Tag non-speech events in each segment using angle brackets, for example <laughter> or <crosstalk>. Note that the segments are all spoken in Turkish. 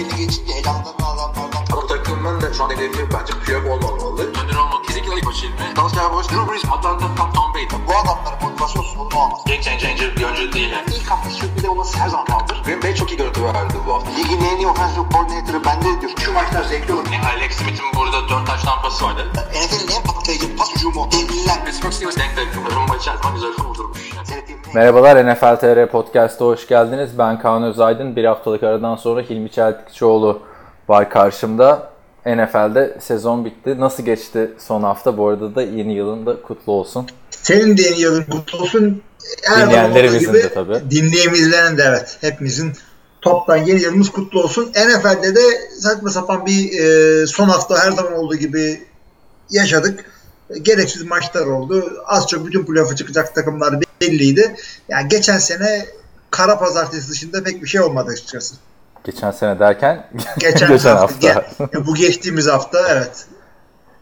belli geçince elanlarını alanlardan. Bu takımın da şu an hedefi bence playoff olmamalı. Önder olmak kesinlikle ilk maçı ilmi. Dallas Cowboys, Drew Brees, Atlanta, Tom, Tom Brady. Bu adamların motivasyon sorunu olmaz. Game changer bir oyuncu değil. Yani. İlk hafta sürpriz olması her zaman kaldır. Green Bay çok iyi görüntü verdi bu hafta. Ligin en iyi offensive coordinator'ı bende diyor. Şu maçlar zevkli olur. Yani Alex Smith'in burada 4 taş tampası vardı. NFL'in en patlayıcı pas hücumu. Devliler. Pittsburgh Steelers denk takım. Rumba içerisinde güzel kurdurmuş. Yani. Merhabalar NFL TR Podcast'a hoş geldiniz. Ben Kaan Özaydın. Bir haftalık aradan sonra Hilmi Çeltikçioğlu var karşımda. NFL'de sezon bitti. Nasıl geçti son hafta? Bu arada da yeni yılın da kutlu olsun. Senin de yeni yılın kutlu olsun. Her Dinleyenlerimizin de tabii. Dinleyenlerin de evet. Hepimizin toptan yeni yılımız kutlu olsun. NFL'de de saçma sapan bir e, son hafta her zaman olduğu gibi yaşadık. Gereksiz maçlar oldu. Az çok bütün playoff'a çıkacak takımlar belliydi. Yani geçen sene kara pazartesi dışında pek bir şey olmadı açıkçası. Geçen sene derken <laughs> Geçen, geçen hafta. hafta. ge- bu geçtiğimiz hafta evet.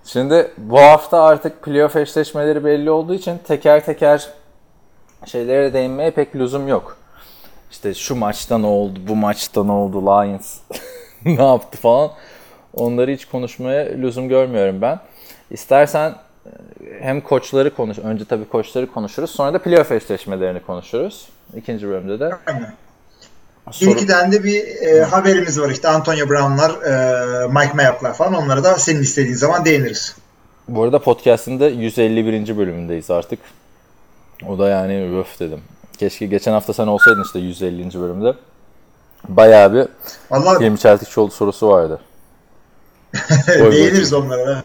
Şimdi bu hafta artık playoff eşleşmeleri belli olduğu için teker teker şeylere değinmeye pek lüzum yok. İşte şu maçta ne oldu, bu maçta ne oldu, Lions <laughs> ne yaptı falan. Onları hiç konuşmaya lüzum görmüyorum ben. İstersen hem koçları konuş, önce tabii koçları konuşuruz. Sonra da playoff eşleşmelerini konuşuruz. İkinci bölümde de. Aynen. Soru- de bir e, haberimiz var işte Antonio Brown'lar, e, Mike Mayock'lar falan onlara da senin istediğin zaman değiniriz. Bu arada podcast'ın da 151. bölümündeyiz artık. O da yani öf dedim. Keşke geçen hafta sen olsaydın işte 150. bölümde. Bayağı bir Vallahi Hilmi Çeltikçioğlu sorusu vardı. <laughs> değiniriz onlara. evet.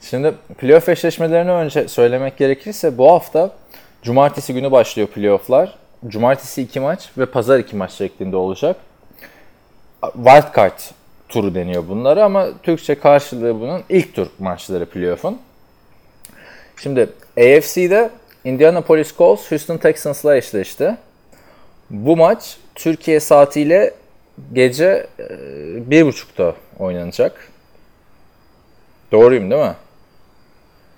Şimdi playoff eşleşmelerini önce söylemek gerekirse bu hafta cumartesi günü başlıyor playofflar. Cumartesi 2 maç ve pazar 2 maç şeklinde olacak. Wild card turu deniyor bunlara ama Türkçe karşılığı bunun ilk tur maçları playoff'un. Şimdi AFC'de Indianapolis Colts Houston Texans'la eşleşti. Bu maç Türkiye saatiyle gece e, 1.30'da oynanacak. Doğruyum değil mi?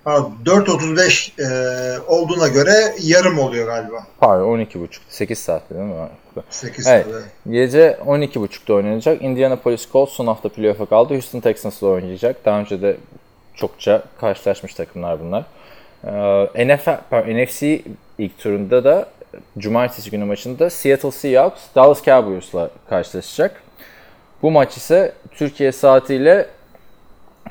Ha, 4.35 e, olduğuna göre yarım oluyor galiba. Pardon 12.30. 8 saat değil mi? 8 Evet. evet. Gece 12.30'da oynanacak. Indianapolis Colts son hafta playoff'a kaldı. Houston Texans'la oynayacak. Daha önce de çokça karşılaşmış takımlar bunlar. Ee, NFL, pardon, NFC ilk turunda da cumartesi günü maçında Seattle Seahawks Dallas Cowboys'la karşılaşacak. Bu maç ise Türkiye saatiyle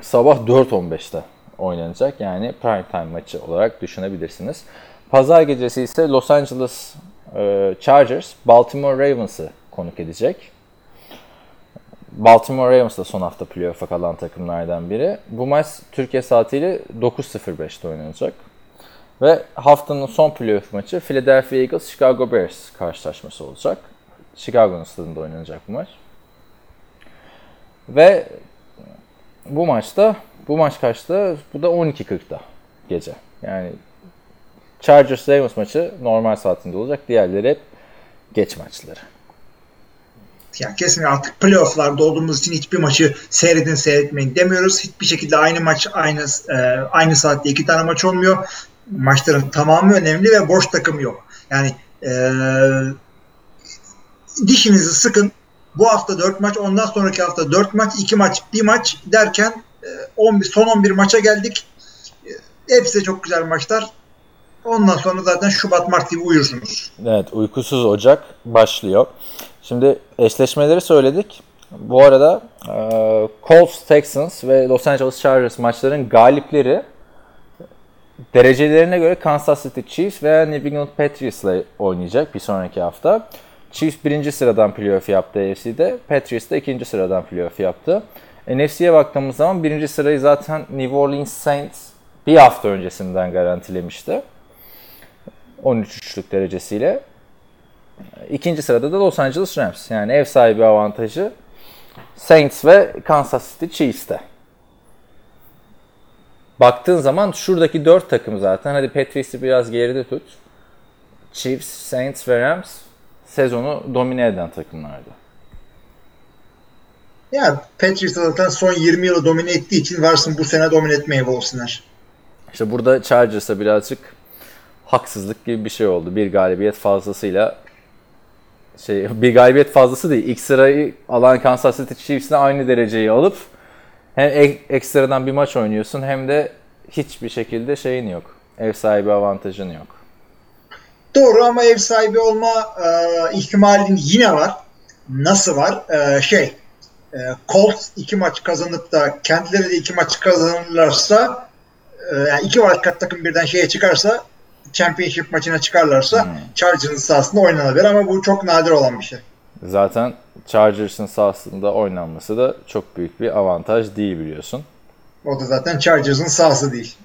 sabah 4.15'te oynanacak. Yani prime time maçı olarak düşünebilirsiniz. Pazar gecesi ise Los Angeles e, Chargers Baltimore Ravens'ı konuk edecek. Baltimore Ravens da son hafta playoff'a kalan takımlardan biri. Bu maç Türkiye saatiyle 9.05'te oynanacak. Ve haftanın son playoff maçı Philadelphia Eagles Chicago Bears karşılaşması olacak. Chicago'nun stadında oynanacak bu maç. Ve bu maçta bu maç kaçta? Bu da 12.40'da gece. Yani Chargers Ravens maçı normal saatinde olacak. Diğerleri hep geç maçları. Yani kesin artık playoff'larda olduğumuz için hiçbir maçı seyredin seyretmeyin demiyoruz. Hiçbir şekilde aynı maç aynı e, aynı saatte iki tane maç olmuyor. Maçların tamamı önemli ve boş takım yok. Yani e, dişinizi sıkın. Bu hafta 4 maç, ondan sonraki hafta 4 maç, 2 maç, 1 maç derken 11, son 11 maça geldik. E, hepsi de çok güzel maçlar. Ondan sonra zaten Şubat, Mart gibi uyursunuz. Evet, uykusuz Ocak başlıyor. Şimdi eşleşmeleri söyledik. Bu arada e, Colts, Texans ve Los Angeles Chargers maçların galipleri derecelerine göre Kansas City Chiefs veya New England Patriots ile oynayacak bir sonraki hafta. Chiefs birinci sıradan playoff yaptı AFC'de. Patriots da ikinci sıradan playoff yaptı. NFC'ye baktığımız zaman birinci sırayı zaten New Orleans Saints bir hafta öncesinden garantilemişti. 13-3'lük derecesiyle. İkinci sırada da Los Angeles Rams. Yani ev sahibi avantajı Saints ve Kansas City Chiefs'te. Baktığın zaman şuradaki dört takım zaten. Hadi Patriots'ı biraz geride tut. Chiefs, Saints ve Rams sezonu domine eden takımlardı. Ya Patriots zaten son 20 yılı domine ettiği için varsın bu sene domine etmeye olsunlar. İşte burada Chargers'a birazcık haksızlık gibi bir şey oldu. Bir galibiyet fazlasıyla şey bir galibiyet fazlası değil. İlk sırayı alan Kansas City Chiefs'le aynı dereceyi alıp hem ek- ekstradan bir maç oynuyorsun hem de hiçbir şekilde şeyin yok. Ev sahibi avantajın yok. Doğru ama ev sahibi olma e, ihtimalin yine var. Nasıl var? E, şey e, Colts iki maç kazanıp da kendileri de iki maç kazanırlarsa e, yani iki wildcard takım birden şeye çıkarsa championship maçına çıkarlarsa Chargers'ın sahasında oynanabilir ama bu çok nadir olan bir şey. Zaten Chargers'ın sahasında oynanması da çok büyük bir avantaj değil biliyorsun. O da zaten Chargers'ın sahası değil.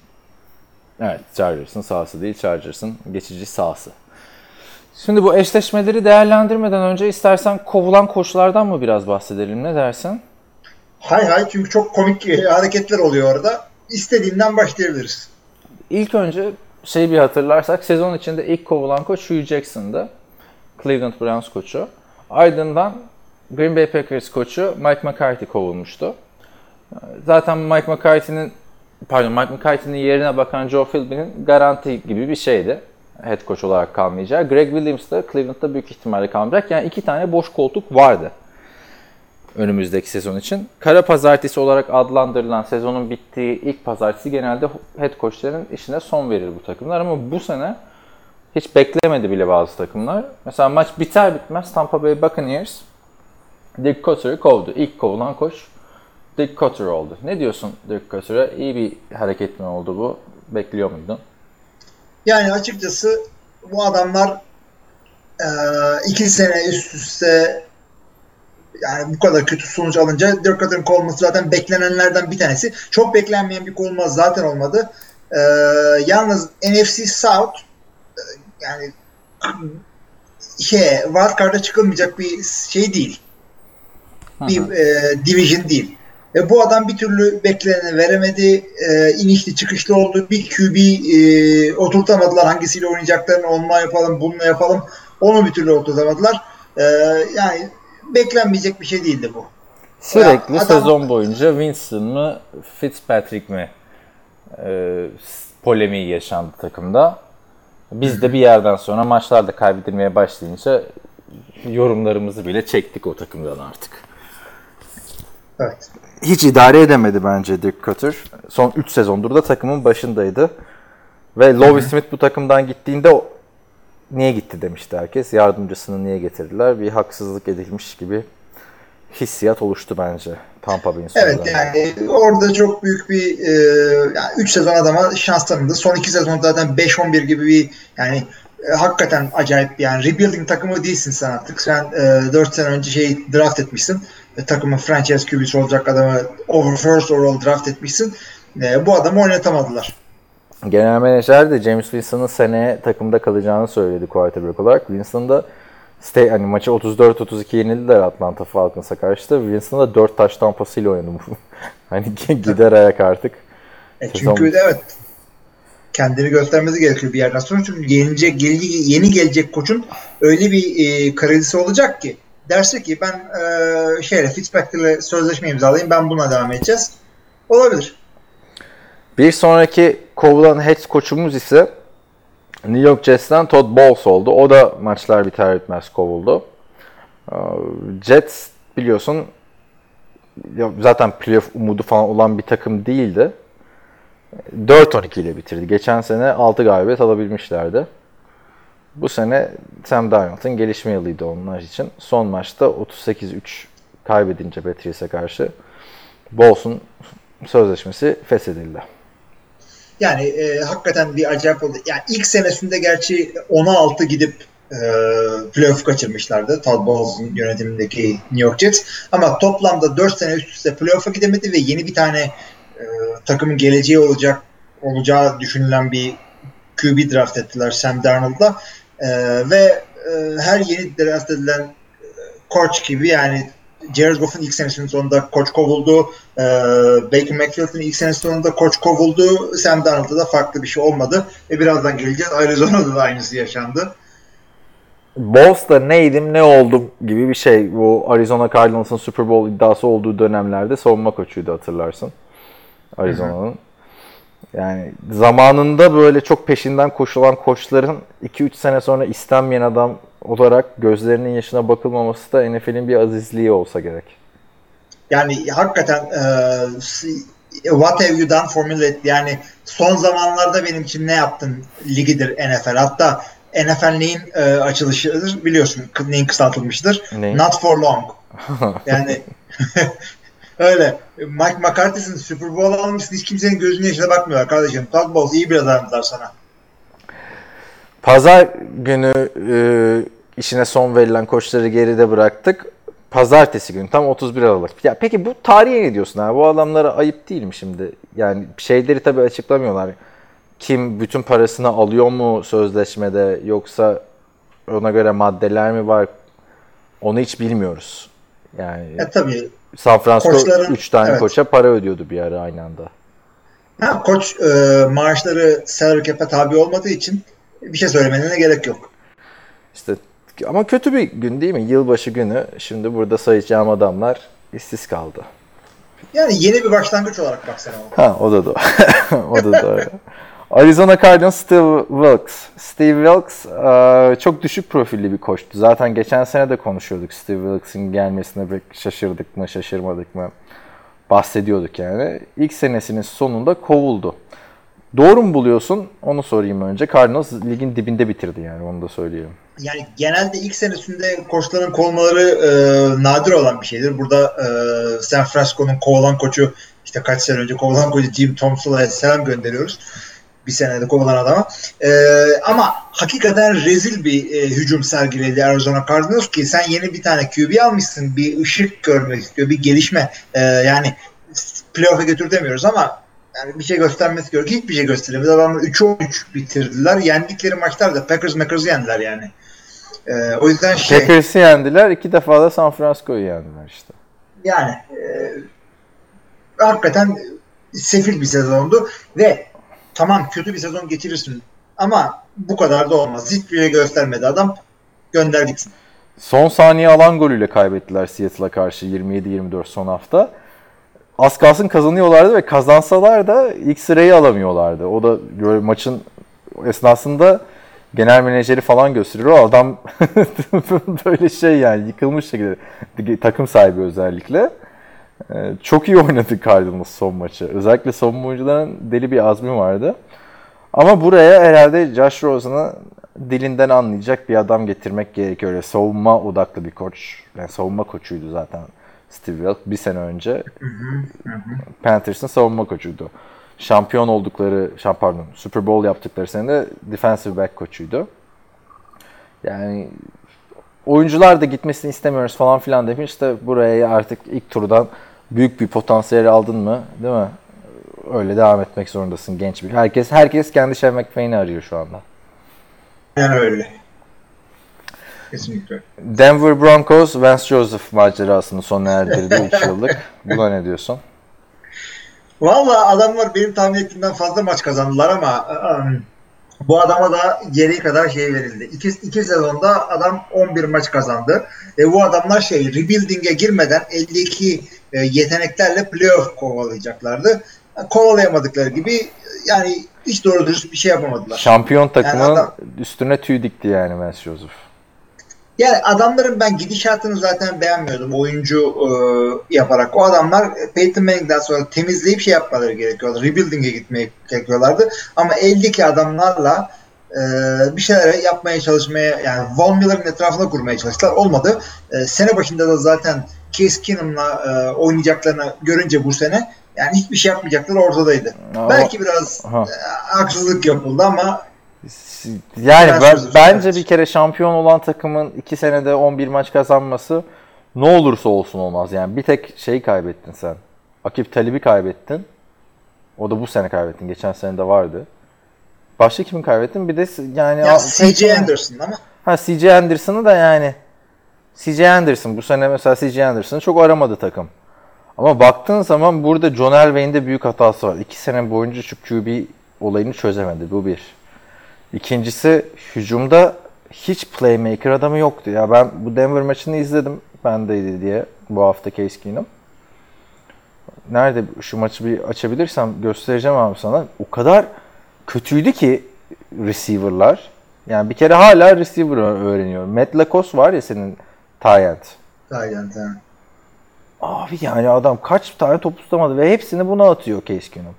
Evet, Chargers'ın sahası değil, Chargers'ın geçici sahası. Şimdi bu eşleşmeleri değerlendirmeden önce istersen kovulan koçlardan mı biraz bahsedelim ne dersin? Hay hay çünkü çok komik e, hareketler oluyor orada. İstediğinden başlayabiliriz. İlk önce şey bir hatırlarsak sezon içinde ilk kovulan koç Hugh Jackson'dı. Cleveland Browns koçu. Ardından Green Bay Packers koçu Mike McCarthy kovulmuştu. Zaten Mike McCarthy'nin pardon Mike McCarthy'nin yerine bakan Joe Philby'nin garanti gibi bir şeydi. Head coach olarak kalmayacağı. Greg Williams da Cleveland'da büyük ihtimalle kalmayacak. Yani iki tane boş koltuk vardı önümüzdeki sezon için. Kara pazartesi olarak adlandırılan sezonun bittiği ilk pazartesi genelde head coachların işine son verir bu takımlar ama bu sene hiç beklemedi bile bazı takımlar. Mesela maç biter bitmez Tampa Bay Buccaneers Dick Cotter'ı kovdu. İlk kovulan koç Dick Cotter oldu. Ne diyorsun Dick Cotter'a? İyi bir hareket mi oldu bu? Bekliyor muydun? Yani açıkçası bu adamlar e, iki sene üst üste yani bu kadar kötü sonuç alınca Dirk Cutter'ın kovulması zaten beklenenlerden bir tanesi. Çok beklenmeyen bir kovulma zaten olmadı. E, yalnız NFC South e, yani şey wildcard'a çıkılmayacak bir şey değil. Bir e, division değil. E, bu adam bir türlü bekleneni veremedi. E, inişli çıkışlı oldu. Bir QB e, oturtamadılar. Hangisiyle oynayacaklarını onunla yapalım, bununla yapalım. Onu bir türlü oturtamadılar. E, yani beklenmeyecek bir şey değildi bu. Sürekli Ya adam- sezon boyunca Winston mı Fitzpatrick mi e, polemiği yaşandı takımda. Biz de bir yerden sonra maçlarda kaybedilmeye başlayınca yorumlarımızı bile çektik o takımdan artık. Evet. Hiç idare edemedi bence Dirk Cutter. Son 3 sezondur da takımın başındaydı. Ve Lovie Smith bu takımdan gittiğinde niye gitti demişti herkes. Yardımcısını niye getirdiler? Bir haksızlık edilmiş gibi hissiyat oluştu bence Tampa Bay'in Evet yani orada çok büyük bir e, yani 3 sezon adama şans tanındı. Son 2 sezon zaten 5-11 gibi bir yani e, hakikaten acayip bir- yani rebuilding takımı değilsin sen artık. Sen e, 4 sene önce şey draft etmişsin. E, takımın franchise QB'si olacak adamı over first overall draft etmişsin. E, bu adamı oynatamadılar. Genel menajer de James Winston'ın seneye takımda kalacağını söyledi quarterback olarak. Winston da stay, hani maçı 34-32 yenildiler Atlanta Falcons'a karşı da Winston da 4 taş tampasıyla oynadı. <laughs> hani gider ayak artık. E, Sezon- çünkü evet kendini göstermesi gerekiyor bir yerden sonra. Çünkü yenilecek, yeni, gelecek koçun öyle bir e, kredisi olacak ki derse ki ben e, şeyle Fitzpatrick'le sözleşme imzalayayım ben buna devam edeceğiz. Olabilir. Bir sonraki kovulan head koçumuz ise New York Jets'ten Todd Bowles oldu. O da maçlar biter bitmez kovuldu. Ee, Jets biliyorsun zaten playoff umudu falan olan bir takım değildi. 4-12 ile bitirdi. Geçen sene 6 galibiyet alabilmişlerdi. Bu sene Sam Darnold'un gelişme yılıydı onlar için. Son maçta 38-3 kaybedince Patriots'e karşı Bowles'un sözleşmesi feshedildi. Yani e, hakikaten bir acayip oldu. Yani ilk senesinde gerçi 10'a 6 gidip e, playoff kaçırmışlardı. Todd Bowles'un yönetimindeki New York Jets. Ama toplamda 4 sene üst üste playoff'a gidemedi ve yeni bir tane e, takımın geleceği olacak olacağı düşünülen bir QB draft ettiler Sam Darnold'la. E, ve e, her yeni draft edilen e, koç gibi yani Jared Goff'un ilk senesinin sonunda koç kovuldu. Ee, Baker Mayfield'ın ilk senesinin sonunda koç kovuldu. Sam Darnold'da da farklı bir şey olmadı. Ve birazdan geleceğiz. Arizona'da da aynısı yaşandı. Bowles'da neydim ne oldum gibi bir şey. Bu Arizona Cardinals'ın Super Bowl iddiası olduğu dönemlerde savunma koçuydu hatırlarsın. Arizona'nın. Yani zamanında böyle çok peşinden koşulan koçların 2-3 sene sonra istenmeyen adam olarak gözlerinin yaşına bakılmaması da NFL'in bir azizliği olsa gerek. Yani hakikaten e, what have you done for millet? Yani son zamanlarda benim için ne yaptın ligidir NFL. Hatta NFL neyin e, açılışıdır biliyorsun. Neyin kısaltılmıştır. Neyin? Not for long. <laughs> <laughs> <laughs> Yani öyle. Mike McCarthy'sin Super Bowl almışsın. Hiç kimsenin gözünün yaşına bakmıyorlar kardeşim. Todd Bowles iyi bir adamlar sana. Pazar günü e, işine son verilen koçları geride bıraktık. Pazartesi günü tam 31 Aralık. Ya peki bu tarihe ne diyorsun abi? Bu adamlara ayıp değil mi şimdi? Yani şeyleri tabii açıklamıyorlar. Kim bütün parasını alıyor mu sözleşmede yoksa ona göre maddeler mi var? Onu hiç bilmiyoruz. Yani E tabii. San Francisco koçların- 3 tane evet. koça para ödüyordu bir ara aynı anda. Ha, koç e, maaşları salary cap'e tabi olmadığı için bir şey söylemelerine gerek yok. İşte ama kötü bir gün değil mi? Yılbaşı günü. Şimdi burada sayacağım adamlar işsiz kaldı. Yani yeni bir başlangıç olarak baksana. Ha o da doğru. <laughs> o da doğru. <laughs> Arizona Cardinals Steve Wilkes. Steve Wilkes eee, çok düşük profilli bir koçtu. Zaten geçen sene de konuşuyorduk Steve Wilkes'in gelmesine pek şaşırdık mı şaşırmadık mı bahsediyorduk yani. İlk senesinin sonunda kovuldu. Doğru mu buluyorsun? Onu sorayım önce. Cardinals ligin dibinde bitirdi yani onu da söyleyelim. Yani genelde ilk senesinde koçların kovmaları e, nadir olan bir şeydir. Burada e, San Francisco'nun kovulan koçu işte kaç sene önce kovulan koçu Jim Thompson'a selam gönderiyoruz. Bir senede kovulan adama. E, ama hakikaten rezil bir e, hücum sergiledi Arizona Cardinals ki sen yeni bir tane QB almışsın. Bir ışık görmek istiyor. Bir gelişme. E, yani playoff'a götür demiyoruz ama yani bir şey göstermesi gerekiyor. Hiçbir şey gösteremedi. Adamlar 3'e 13 bitirdiler. Yendikleri maçlarda Packers Mackers'ı yendiler yani. Ee, o yüzden şey Packers'ı yendiler. iki defa da San Francisco'yu yendiler işte. yani e, hakikaten sefil bir sezondu ve tamam kötü bir sezon geçirirsin ama bu kadar da olmaz. Hiçbir göstermedi adam. Gönder. Son saniye alan golüyle kaybettiler Seattle'a karşı 27-24 son hafta. Az kalsın kazanıyorlardı ve kazansalar da ilk sırayı alamıyorlardı. O da maçın esnasında genel menajeri falan gösteriyor. O adam <laughs> böyle şey yani yıkılmış şekilde takım sahibi özellikle. Ee, Çok iyi oynadı Cardinals son maçı. Özellikle savunma oyuncuların deli bir azmi vardı. Ama buraya herhalde Josh Rosen'ı dilinden anlayacak bir adam getirmek gerekiyor. Öyle savunma odaklı bir koç. Yani savunma koçuydu zaten Steve Wilk bir sene önce. Panthers'ın savunma koçuydu. Şampiyon oldukları, pardon, Super Bowl yaptıkları sene de defensive back koçuydu. Yani oyuncular da gitmesini istemiyoruz falan filan demiş. İşte buraya artık ilk turdan büyük bir potansiyel aldın mı, değil mi? Öyle devam etmek zorundasın genç bir. Herkes herkes kendi Sean McVay'ini arıyor şu anda. Yani öyle. Kesinlikle. Denver Broncos Vance Joseph macerasını sona erdirdi 3 yıllık. Buna ne diyorsun? Valla adamlar benim tahmin ettiğimden fazla maç kazandılar ama ım, bu adama da gereği kadar şey verildi. İki, iki sezonda adam 11 maç kazandı. E, bu adamlar şey rebuilding'e girmeden 52 e, yeteneklerle playoff kovalayacaklardı. Kovalayamadıkları gibi yani hiç doğru dürüst bir şey yapamadılar. Şampiyon takımın adam- üstüne tüy dikti yani Vance Joseph. Yani adamların ben gidişatını zaten beğenmiyordum oyuncu e, yaparak. O adamlar e, Peyton Manning'den sonra temizleyip şey yapmaları gerekiyordu. Rebuilding'e gitmeye gerekiyorlardı. Ama eldeki adamlarla e, bir şeyler yapmaya çalışmaya yani Von Miller'ın etrafına kurmaya çalıştılar. Olmadı. E, sene başında da zaten Case Keenum'la e, oynayacaklarını görünce bu sene yani hiçbir şey yapmayacakları ortadaydı. Ama- Belki biraz Aha. e, haksızlık yapıldı ama Yani ben- bence bir kere şampiyon olan takımın 2 senede 11 maç kazanması ne olursa olsun olmaz. Yani bir tek şeyi kaybettin sen. Akip Talib'i kaybettin. O da bu sene kaybettin. Geçen sene de vardı. Başka kimi kaybettin? Bir de yani ya CJ Anderson ama Ha CJ Anderson'ı da yani CJ Anderson bu sene mesela CJ Anderson'ı çok aramadı takım. Ama baktığın zaman burada John Elway'in de büyük hatası var. İki sene boyunca şu QB olayını çözemedi. Bu bir. İkincisi hücumda hiç playmaker adamı yoktu. Ya ben bu Denver maçını izledim. Bendeydi diye bu hafta Case Keenum. Nerede şu maçı bir açabilirsem göstereceğim abi sana. O kadar kötüydü ki receiver'lar. Yani bir kere hala receiver öğreniyor. Matt Lacoste var ya senin Tyent. Tamam. Abi yani adam kaç tane top tutamadı ve hepsini buna atıyor Case Keenum.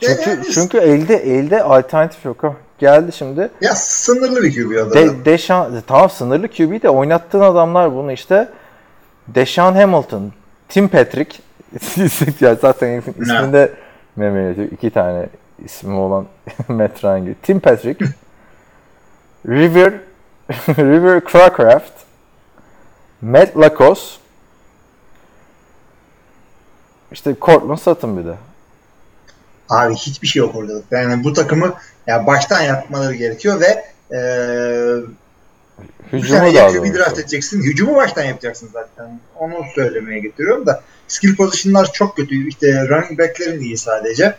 Çünkü, Yani- çünkü elde elde alternatif yok. Ha, Geldi şimdi. Ya sınırlı bir QB adam. De, Deşan, tamam sınırlı QB de oynattığın adamlar bunu işte Deshaun Hamilton, Tim Patrick <laughs> ya zaten isminde meme iki tane ismi olan <laughs> Matt Ryan. Tim Patrick River <laughs> River Cracraft Matt Lacoste işte Cortland Sutton bir de. Abi hiçbir şey yok orada. Yani bu takımı ya baştan yapmaları gerekiyor ve e, bir Hücumu da QB draft edeceksin. Hücumu baştan yapacaksın zaten. Onu söylemeye getiriyorum da skill pozisyonlar çok kötü. İşte running back'lerin iyi sadece.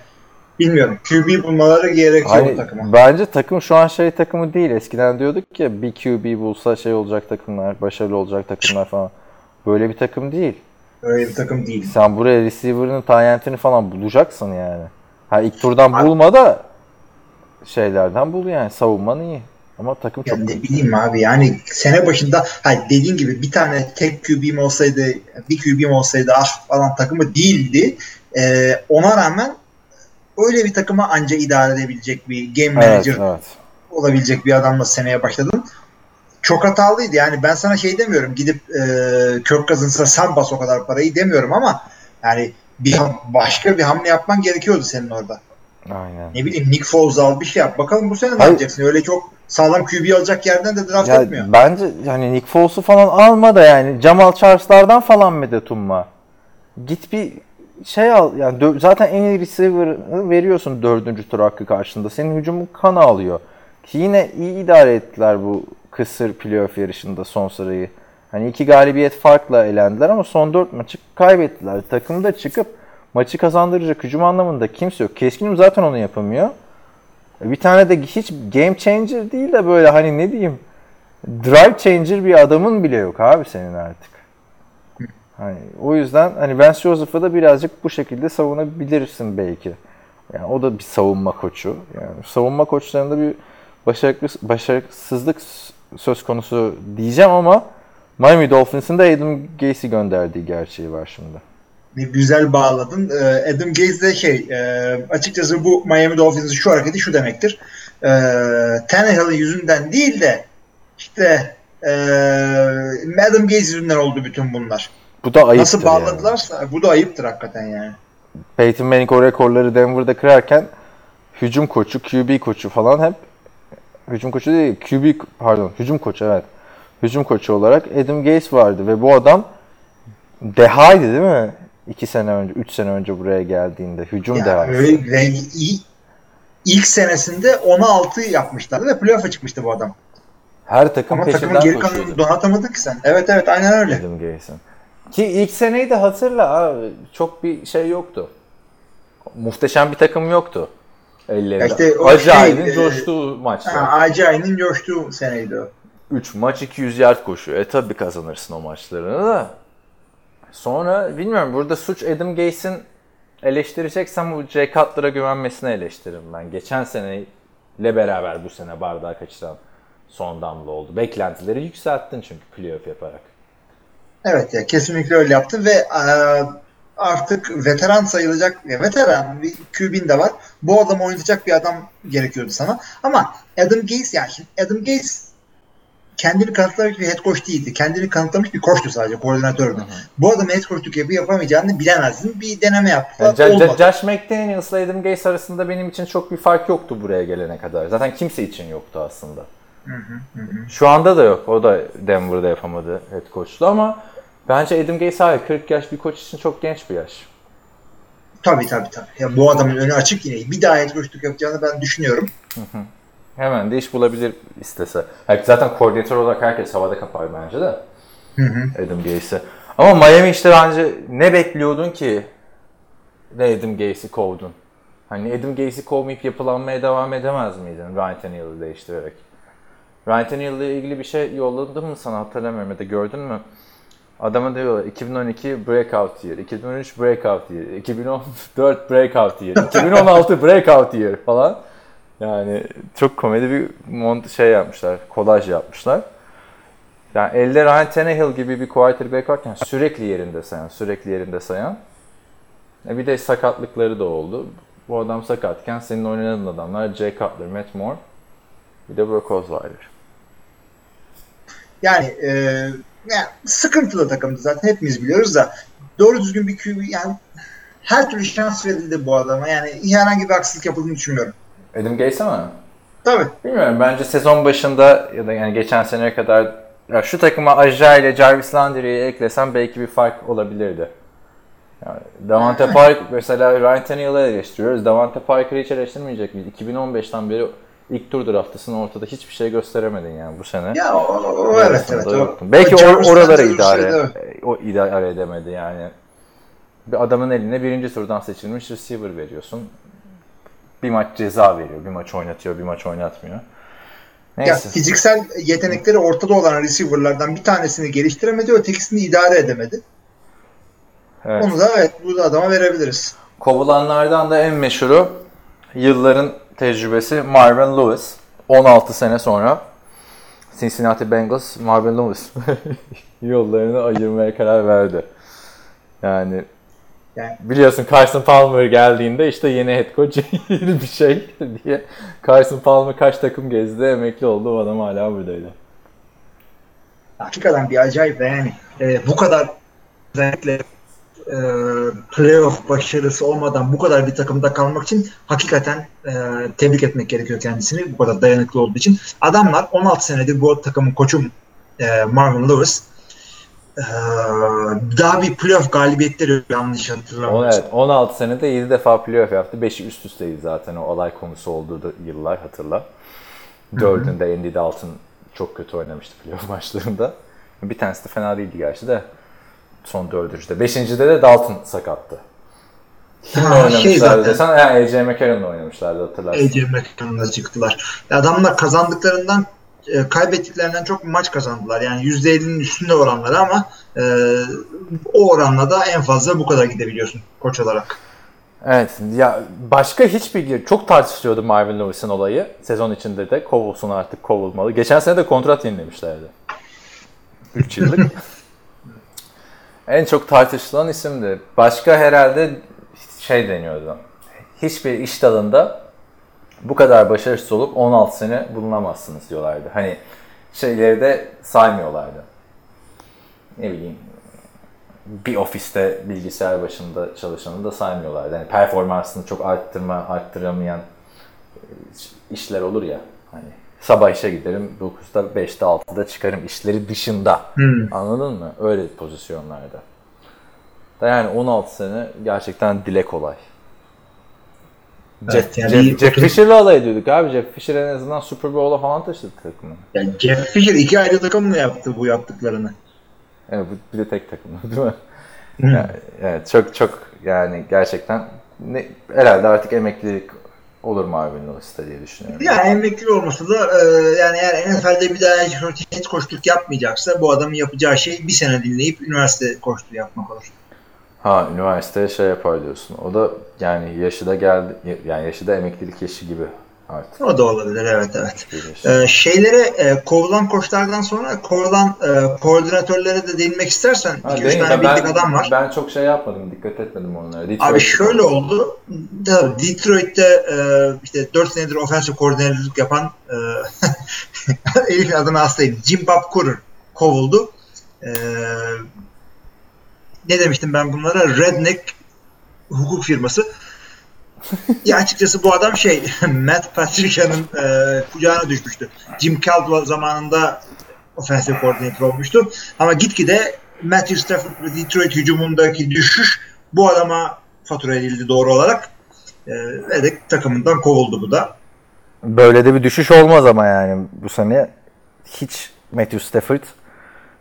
Bilmiyorum. QB bulmaları gerekiyor bu Hani takıma. bence takım şu an şey takımı değil. Eskiden diyorduk ya bir QB bulsa şey olacak takımlar, başarılı olacak takımlar falan. Böyle bir takım değil. Öyle bir takım değil. Sen buraya receiver'ını, tayyentini falan bulacaksın yani. Ha ilk turdan Abi- bulma da şeylerden bul yani. Savunman iyi. Ama takım Ya çok ne bileyim abi yani sene başında ha dediğin gibi bir tane tek QB'm olsaydı bir QB'm olsaydı ah falan takımı değildi. Ee, ona rağmen öyle bir takıma anca idare edebilecek bir game Evet, manager evet. olabilecek bir adamla seneye başladın. Çok hatalıydı yani ben sana şey demiyorum gidip e, Kirk Cousins'a sen bas o kadar parayı demiyorum ama yani bir başka bir hamle yapman gerekiyordu senin orada. Aynen. Ne bileyim Nick Foles al bir şey yap. Bakalım bu sene ne Hayır. yapacaksın? Öyle çok sağlam QB alacak yerden de draft Ya etmiyor. bence hani Nick Foles'u falan alma da yani Jamal Charles'lardan falan medet umma. Git bir şey al yani dö- zaten en iyi receiver'ı veriyorsun dördüncü tur hakkı karşında. Senin hücumun kan alıyor. Ki yine iyi idare ettiler bu kısır playoff yarışında son sırayı. Hani iki galibiyet farkla elendiler ama son dört maçı kaybettiler. Takımda çıkıp maçı kazandıracak hücum anlamında kimse yok. Keskinim zaten onu yapamıyor. Bir tane de hiç game changer değil de böyle hani ne diyeyim drive changer bir adamın bile yok abi senin artık. Hani o yüzden hani Vance Joseph'ı da birazcık bu şekilde savunabilirsin belki. Yani o da bir savunma koçu. Yani savunma koçlarında bir başarısızlık söz konusu diyeceğim ama Miami Dolphins'in de Adam Gase'i gönderdiği gerçeği var şimdi. Ne güzel bağladın. Ee, Adam Gaze de şey e, açıkçası bu Miami Dolphins'in şu hareketi şu demektir. Ee, Tannehill'in yüzünden değil de işte e, Adam Gaze yüzünden oldu bütün bunlar. Bu da ayıptır Nasıl yani. bağladılarsa bu da ayıptır hakikaten yani. Peyton Manning o rekorları Denver'da kırarken hücum koçu, QB koçu falan hep hücum koçu değil, QB pardon, hücum koçu evet. Hücum koçu olarak Adam Gase vardı ve bu adam dehaydı değil mi? 2 sene önce, 3 sene önce buraya geldiğinde hücum Yani dehası. öyle, ve i- ilk senesinde 10'a 6 yapmışlardı ve playoff'a çıkmıştı bu adam. Her takım Ama takımın peşinden geri kalanını koşuyordu. donatamadın ki sen. Evet evet aynen öyle. Adam Gase'in. Ki ilk seneyi de hatırla abi. Çok bir şey yoktu. Muhteşem bir takım yoktu. Ellerinde. İşte o Acayip şey, e, coştuğu maçlar. Ha, Acayip'in coştuğu seneydi o. 3 maç 200 yard koşuyor. E tabi kazanırsın o maçlarını da. Sonra bilmiyorum burada suç Adam Gase'in eleştireceksem bu Jay Cutler'a güvenmesine eleştiririm ben. Geçen seneyle beraber bu sene bardağı kaçıran son damla oldu. Beklentileri yükselttin çünkü playoff yaparak. Evet ya kesinlikle öyle yaptı ve e, artık veteran sayılacak veteran bir QB'in de var. Bu adamı oynatacak bir adam gerekiyordu sana. Ama Adam Gaze yani Adam Gaze kendini kanıtlamış bir head coach değildi. Kendini kanıtlamış bir koçtu sadece, koordinatördü. Bu adamın head coachluk yapı yapamayacağını bilemezdin. Bir deneme yaptı. Yani Ja- olmadı. Josh McDaniels'la Adam Gase arasında benim için çok bir fark yoktu buraya gelene kadar. Zaten kimse için yoktu aslında. Şu anda da yok. O da Denver'da yapamadı head coach'lu ama bence Adam Gase hayır 40 yaş bir koç için çok genç bir yaş. Tabii tabii tabii. Ya bu adamın önü açık yine. Bir daha head coachluk yapacağını ben düşünüyorum. Hemen de iş bulabilir istese. Yani zaten koordinatör olarak herkes havada kapar bence de. Adam Gase'i. Ama Miami işte bence ne bekliyordun ki ne Adam Gase'i kovdun? Hani Adam Gase'i kovmayıp yapılanmaya devam edemez miydin Ryan Tannehill'i değiştirerek? Ryan Tannehill'le ilgili bir şey yolladım mı sana hatırlamıyorum ya da gördün mü? Adama diyorlar 2012 breakout year, 2013 breakout year, 2014 breakout year, 2016 breakout year falan. Yani çok komedi bir mont şey yapmışlar, kolaj yapmışlar. Yani elde Ryan Tannehill gibi bir quarterback varken sürekli yerinde sayan, sürekli yerinde sayan. E bir de sakatlıkları da oldu. Bu adam sakatken senin oynadığın adamlar Jay Cutler, Matt Moore, bir de Brock Osweiler. Yani, e, yani sıkıntılı takımdı zaten hepimiz biliyoruz da doğru düzgün bir QB yani her türlü şans verildi bu adama. Yani herhangi bir aksilik yapıldığını düşünmüyorum. Adam Gase mi? Tabii. Bilmiyorum. Bence sezon başında ya da yani geçen seneye kadar ya şu takıma Aja ile Jarvis Landry'i eklesem belki bir fark olabilirdi. Yani Davante <laughs> Park mesela Ryan Tannehill'ı eleştiriyoruz. Davante Parker'ı hiç eleştirmeyecek miyiz? 2015'ten beri ilk tur draftasının ortada hiçbir şey gösteremedin yani bu sene. Ya o, o evet evet. O. Belki o or- Landry idare şeydi, o idare edemedi yani. Bir adamın eline birinci turdan seçilmiş receiver veriyorsun. Bir maç ceza veriyor, bir maç oynatıyor, bir maç oynatmıyor. Ya Neyse. fiziksel yetenekleri ortada olan receiver'lardan bir tanesini geliştiremedi, ötekisini idare edemedi. Evet. Onu da evet bu da adama verebiliriz. Kovulanlardan da en meşhuru yılların tecrübesi Marvin Lewis. 16 sene sonra Cincinnati Bengals Marvin Lewis <laughs> yollarını ayırmaya karar verdi. Yani Yani- biliyorsun Carson Palmer geldiğinde işte yeni head coach <laughs> yeni bir şey diye Carson Palmer kaç takım gezdi emekli oldu o adam hala buradaydı. Hakikaten bir acayip yani e, bu kadar özellikle e, playoff başarısı olmadan bu kadar bir takımda kalmak için hakikaten e, tebrik etmek gerekiyor kendisini bu kadar dayanıklı olduğu için. Adamlar 16 senedir bu takımın koçu e, Marvin Lewis daha bir playoff galibiyetleri yanlış hatırlamıyorsam. evet, 16 senede 7 defa playoff yaptı. 5'i üst üsteydi zaten o olay konusu olduğu da yıllar hatırla. Dördünde Andy Dalton çok kötü oynamıştı playoff <laughs> maçlarında. Bir tanesi de fena değildi gerçi de. Son dördüncüde. Beşincide de Dalton sakattı. Kimle Ha, şey oynamışlardı zaten. desen? Ha, AJ McCarron'la oynamışlardı hatırlarsın. AJ McConnell'a çıktılar. Adamlar kazandıklarından e, kaybettiklerinden çok maç kazandılar. Yani %50'nin üstünde oranları ama e, o oranla da en fazla bu kadar gidebiliyorsun koç olarak. Evet ya başka hiçbir çok tartışılıyordu Marvin Lewis'in olayı. Sezon içinde de kovulsun artık kovulmalı. Geçen sene de kontrat yenilemişlerdi. 3 yıllık. <laughs> en çok tartışılan isimdi. Başka herhalde şey deniyordu. Hiçbir iş dalında bu kadar başarısız olup 16 sene bulunamazsınız diyorlardı. Hani şeyleri de saymıyorlardı. Ne bileyim bir ofiste bilgisayar başında çalışanı da saymıyorlardı. Yani performansını çok arttırma, arttıramayan e, işler olur ya. Hani sabah işe giderim, 9'da, 5'te, 6'da çıkarım işleri dışında. Hmm. Anladın mı? Öyle pozisyonlarda. Da yani 16 sene gerçekten dile kolay. Jeff, yani Jeff, Jeff Fisher'la alay ediyorduk abi. Jeff Fisher en azından Super Bowl'a falan taşıdı takımı. Yani Jeff Fisher iki ayrı takımla yaptı bu yaptıklarını. Evet, bir de tek takım <laughs> değil mi? Yani, evet çok çok yani gerçekten ne, herhalde artık emeklilik olur Marvin Lewis'te diye düşünüyorum. Yani emekli olması da e, yani eğer NFL'de bir daha head koçluk yapmayacaksa bu adamın yapacağı şey bir sene dinleyip üniversite koçluğu yapmak olur. Ha üniversiteye şey yapar diyorsun. O da yani yaşı da geldi yani yaşı da emeklilik yaşı gibi artık. O da olabilir evet evet. Ee, şeylere e, kovulan koçlardan sonra kovulan e, koordinatörlere de değinmek istersen Ha, 2-3 değil mi? tane ben, bildik adam var. Ben çok şey yapmadım, dikkat etmedim onlara. Abi Detroit- şöyle oldu. Detroit'te e, işte 4 senedir offensive koordinatörlük yapan e, <laughs> Elif'in adını hastayım. Jim Bob Cooter kovuldu. E, ne demiştim ben bunlara? Redneck hukuk firması. ya açıkçası bu adam şey <laughs> Matt Patricia'nın e, kucağına düşmüştü. Jim Caldwell zamanında offensive koordinatör olmuştu. Ama gitgide Matthew Stafford Detroit hücumundaki düşüş bu adama fatura edildi doğru olarak. E, ve de takımından kovuldu bu da. Böyle de bir düşüş olmaz ama yani bu sene hiç Matthew Stafford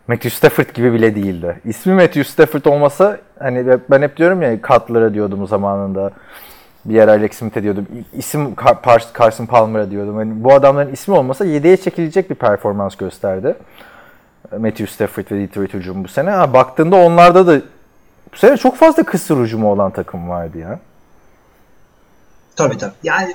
Matthew Stafford gibi bile değildi. İsmi Matthew Stafford olmasa hani ben hep diyorum ya Cutler'a diyordum zamanında. Bir yer Alex Smith'e diyordum. İsim Car- Carson Palmer'a diyordum. Hani bu adamların ismi olmasa 7'ye çekilecek bir performans gösterdi. Matthew Stafford ve Detroit hücumu bu sene. Ha, baktığında onlarda da bu sene çok fazla kısır hücumu olan takım vardı ya. Tabii tabii. Yani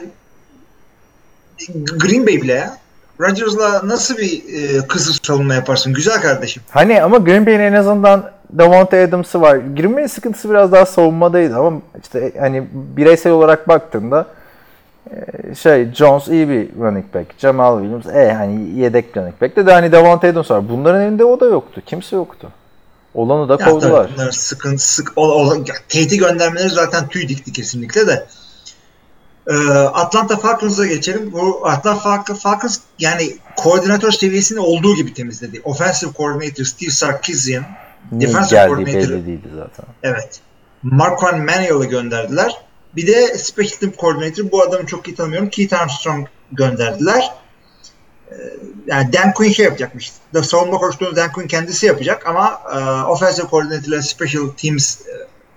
Green Bay bile ya. Rodgers'la nasıl bir e, kısır savunma yaparsın? Güzel kardeşim. Hani ama Green Bay'in en azından Davante Adams'ı var. Green Bay'in sıkıntısı biraz daha savunmadaydı ama işte hani bireysel olarak baktığında e, şey Jones iyi bir running back. Jamal Williams e hani yedek running back de, de hani Davante Adams var. Bunların elinde o da yoktu. Kimse yoktu. Olanı da Ya kovdular. bunlar sıkıntı sık o, o, ya, Kate'i göndermeleri zaten tüy dikti kesinlikle de. Ee, Atlanta Falcons'a geçelim. Bu Atlanta Falcons, yani koordinatör seviyesinde olduğu gibi temizledi. Offensive Coordinator Steve Sarkisian, Niye defensive coordinator belli değildi zaten. evet. Marquand Manuel'ı gönderdiler. Bir de Special Team Coordinator bu adamı çok iyi tanımıyorum. Keith Armstrong gönderdiler. Ee, yani Dan Quinn şey yapacakmış. Da savunma koçluğunu Dan Quinn kendisi yapacak ama e, Offensive Coordinator ile Special Teams e,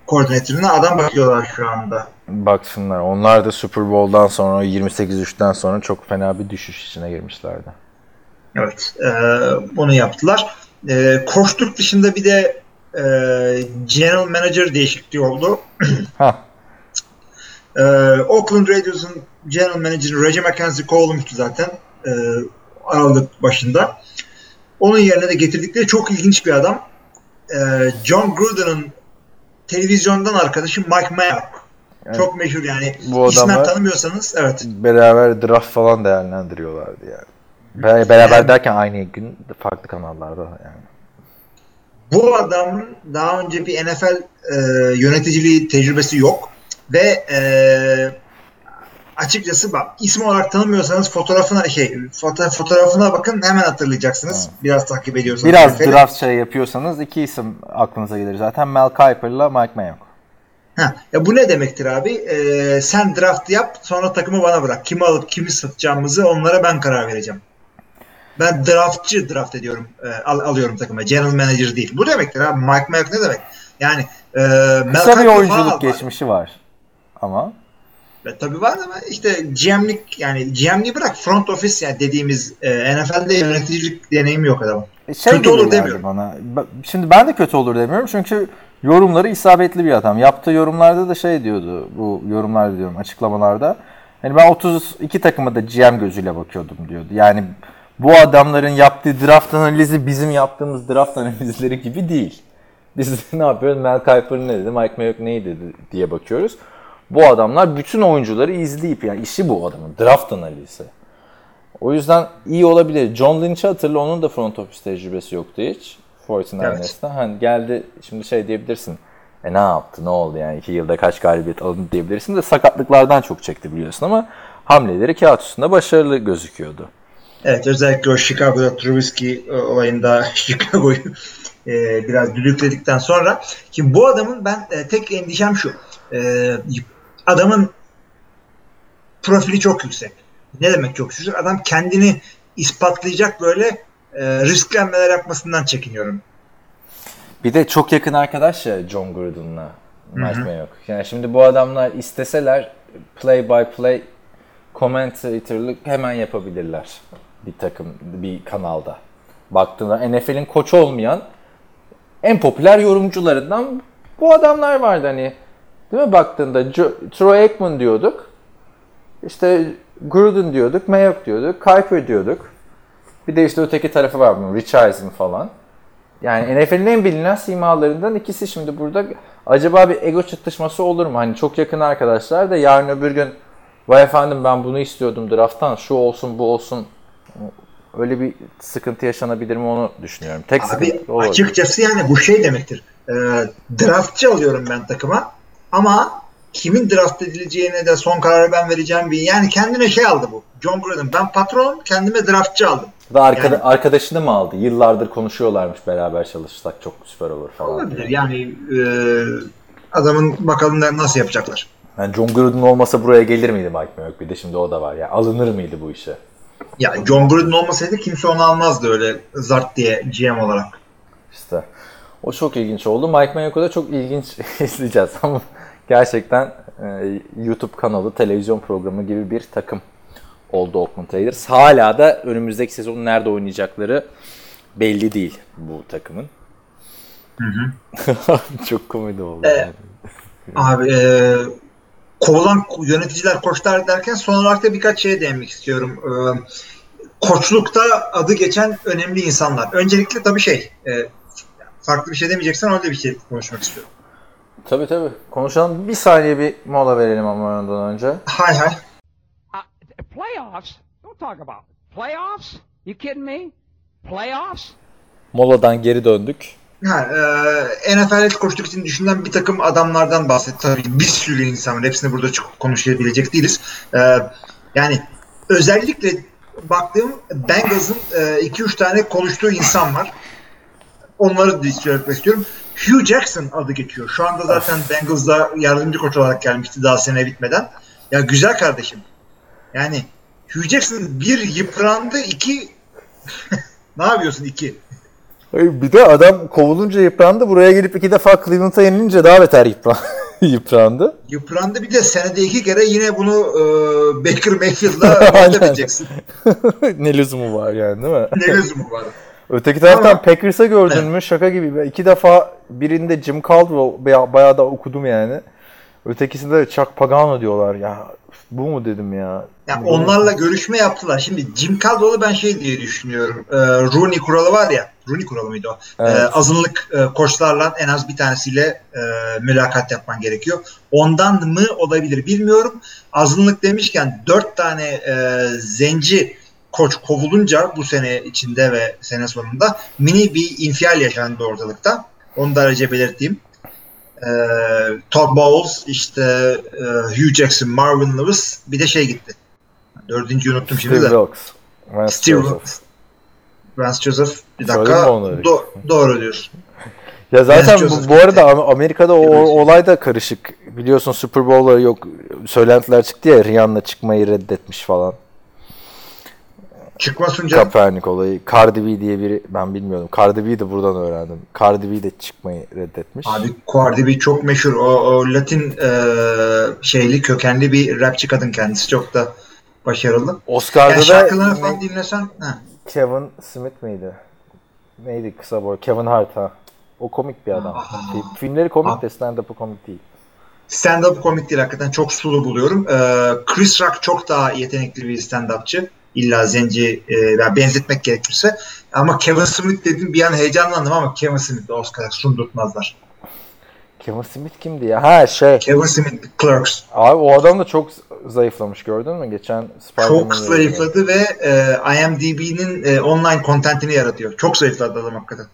koordinatörüne adam bakıyorlar şu anda. Baksınlar. Onlar da Super Bowl'dan sonra 28-3'ten sonra çok fena bir düşüş içine girmişlerdi. Evet. E, bunu yaptılar. E, koçluk dışında bir de e, General Manager değişikliği oldu. Ha. <clears throat> Ee, Oakland Raiders'ın General Manager'ı Reggie McKenzie kovulmuştu zaten e, Aralık başında. Onun yerine de getirdikleri çok ilginç bir adam. Ee, John Gruden'ın televizyondan arkadaşı Mike Mayock. Evet. Çok meşhur yani. Bu adamlar- tanımıyorsanız evet. Beraber draft falan değerlendiriyorlardı yani. Be- Beraber derken aynı gün farklı kanallarda yani. Bu adamın daha önce bir NFL e, yöneticiliği tecrübesi yok ve e, açıkçası bak ismi olarak tanımıyorsanız fotoğrafına şey foto, fotoğrafına bakın hemen hatırlayacaksınız. Biraz takip ediyorsanız. Biraz NFL'i. draft şey yapıyorsanız iki isim aklınıza gelir zaten. Mel Kiper'la Mike Mayock. Ha, ya bu ne demektir abi? E, sen draft yap sonra takımı bana bırak. Kimi alıp kimi satacağımızı onlara ben karar vereceğim. Ben draftçı draft ediyorum. e, al, alıyorum takıma. General manager değil. Bu demektir abi. Mike Mayock ne demek? Yani e, Kısa bir oyunculuk geçmişi var. Ama E, tabii var ama işte GM'lik yani GM'liği bırak front office yani dediğimiz e, NFL'de yöneticilik deneyimi yok adamın. şey Kötü olur demiyorum. Bana. Ba- Şimdi ben de kötü olur demiyorum çünkü yorumları isabetli bir adam. Yaptığı yorumlarda da şey diyordu. Bu yorumlarda diyorum açıklamalarda. Hani ben 32 takıma da GM gözüyle bakıyordum diyordu. Yani bu adamların yaptığı draft analizi bizim yaptığımız draft analizleri gibi değil. Biz <laughs> ne yapıyoruz? Mel Kiper ne dedi? Mike Mayock ne dedi diye bakıyoruz. Bu adamlar bütün oyuncuları izleyip yani işi bu adamın draft analizi. O yüzden iyi olabilir. John Lynch'i hatırla onun da front office tecrübesi yoktu hiç. 49ers'ta. Hani geldi şimdi şey diyebilirsin. E ne yaptı ne oldu yani iki yılda kaç galibiyet alındı diyebilirsin de sakatlıklardan çok çekti biliyorsun ama hamleleri kağıt üstünde başarılı gözüküyordu. Evet özellikle o Chicago'da Trubisky e, olayında <laughs> Chicago'yu e, biraz düdükledikten sonra. Şimdi bu adamın ben e, tek endişem şu. E, adamın profili çok yüksek. Ne demek çok yüksek? Adam kendini ispatlayacak böyle e, riskli hamleler yapmasından çekiniyorum. Bir de çok yakın arkadaş ya John Gruden'la Mike Mayock. Yani şimdi bu adamlar isteseler play by play commentator'lık hemen yapabilirler bir takım bir kanalda. Baktığında NFL'in koçu olmayan en popüler yorumcularından bu adamlar vardı hani. Değil mi baktığında Jo- Troy Aikman diyorduk. İşte Gruden diyorduk, Mayock diyorduk, Kuiper diyorduk. Bir de işte öteki tarafı var bunun, Rich Eisen falan. Yani NFL'in en bilinen simalarından ikisi şimdi burada. Acaba bir ego çatışması olur mu? Hani çok yakın arkadaşlar da yarın öbür gün vay efendim ben bunu istiyordum drafttan şu olsun bu olsun öyle bir sıkıntı yaşanabilir mi onu düşünüyorum. Tek Abi olabilir. açıkçası yani bu şey demektir. E, draftçı alıyorum ben takıma ama kimin draft edileceğine de son kararı ben vereceğim bir yani kendine şey aldı bu. John Gruden ben patronum kendime draftçı aldım. Da arkada, Yani- arkadaşını mı aldı? Yıllardır konuşuyorlarmış beraber çalışsak çok süper olur falan. Olabilir yani e, adamın bakalım nasıl yapacaklar. Yani John Gruden olmasa buraya gelir miydi Mike Mayock? Bir de şimdi o da var. Ya alınır mıydı bu işe? Ya John Gruden olmasaydı kimse onu almazdı öyle zart diye GM olarak. İşte o çok ilginç oldu. Mike Mayock'u da çok ilginç <laughs> izleyeceğiz ama gerçekten e, YouTube kanalı, televizyon programı gibi bir takım oldu Oakland Raiders. Hala da önümüzdeki sezon nerede oynayacakları belli değil bu takımın. <laughs> çok komedi oldu. E, yani. Abi e, kovulan yöneticiler, koçlar derken son olarak da birkaç şeye değinmek istiyorum. E, koçlukta adı geçen önemli insanlar. Öncelikle tabii şey, e, farklı bir şey demeyeceksen öyle bir şey konuşmak istiyorum. Tabii tabii. Konuşalım. Bir saniye bir mola verelim ama ondan önce. Hay hay. Playoffs? Don't talk about playoffs. You kidding me? Playoffs? Moladan geri döndük. Ha, e, NFL koçluk için düşünülen bir takım adamlardan bahset. Tabii bir sürü insan var. Hepsini burada konuşabilecek değiliz. E, yani özellikle baktığım Bengals'ın 2-3 tane konuştuğu insan var. Onları da söylemek istiyorum. Hugh Jackson adı geçiyor. Şu anda zaten Bengals'da yardımcı koç olarak gelmişti daha sene bitmeden. Ya güzel kardeşim. Yani Hugh Jackson bir yıprandı, iki <laughs> ne yapıyorsun iki? Hayır, bir de adam kovulunca yıprandı. Buraya gelip iki defa Cleveland'a yenilince daha beter yıpran <laughs> yıprandı. Yıprandı bir de senede iki kere yine bunu e, Baker Mayfield'la <laughs> yapabileceksin. ne lüzumu var yani değil mi? ne lüzumu var? Öteki taraftan Ama- Packers'a gördün mü şaka gibi. İki defa birinde Jim Caldwell baya- bayağı da okudum yani. Ötekisinde de Chuck Pagano diyorlar. Ya bu mu dedim ya. Yani onlarla görüşme yaptılar. Şimdi Jim Caldwell'ı ben şey diye düşünüyorum. E, Rooney kuralı var ya. Rooney kuralı mıydı o? Evet. E, azınlık e, koçlarla en az bir tanesiyle e, mülakat yapman gerekiyor. Ondan mı olabilir bilmiyorum. Azınlık demişken dört tane e, zenci koç kovulunca bu sene içinde ve sene sonunda mini bir infial yaşandı ortalıkta. Onu da ayrıca belirteyim. E, Todd Bowles, işte e, Hugh Jackson, Marvin Lewis bir de şey gitti. Dördüncüyü unuttum şimdi Steve de. Wilkes. Vance Steve Joseph. Vance Joseph. Bir dakika. Do- doğru diyorsun. <laughs> Ya zaten bu, bu arada Amerika'da o Gitti. olay da karışık. Biliyorsun Super Bowl'ları yok söylentiler çıktı ya Rihanna çıkmayı reddetmiş falan. Çıkma sunca Kaepernick olayı. Cardi B diye biri ben bilmiyordum. Cardi B'yi de buradan öğrendim. Cardi B de çıkmayı reddetmiş. Abi Cardi B çok meşhur. O, o Latin e, şeyli kökenli bir rapçi kadın kendisi. Çok da başarılı. Oscar'da şarkılarını da falan dinlesen ha. Kevin Smith miydi? Neydi kısa boy? Kevin Hart ha. O komik bir adam. Fi- Filmleri komik de stand-up'ı komik değil. stand-up komik değil hakikaten çok sulu buluyorum. Ee, Chris Rock çok daha yetenekli bir stand-upçı. İlla zenci e, yani benzetmek gerekirse. Ama Kevin Smith dedim bir an heyecanlandım ama Kevin Smith'le Oscar sundurtmazlar. Kevin Smith kimdi ya? Ha şey. Kevin Smith Clerks. Abi o adam da çok zayıflamış gördün mü? Geçen Spider-Man'ı Çok zayıfladı ve e, IMDb'nin e, online kontentini yaratıyor. Çok zayıfladı adam hakikaten.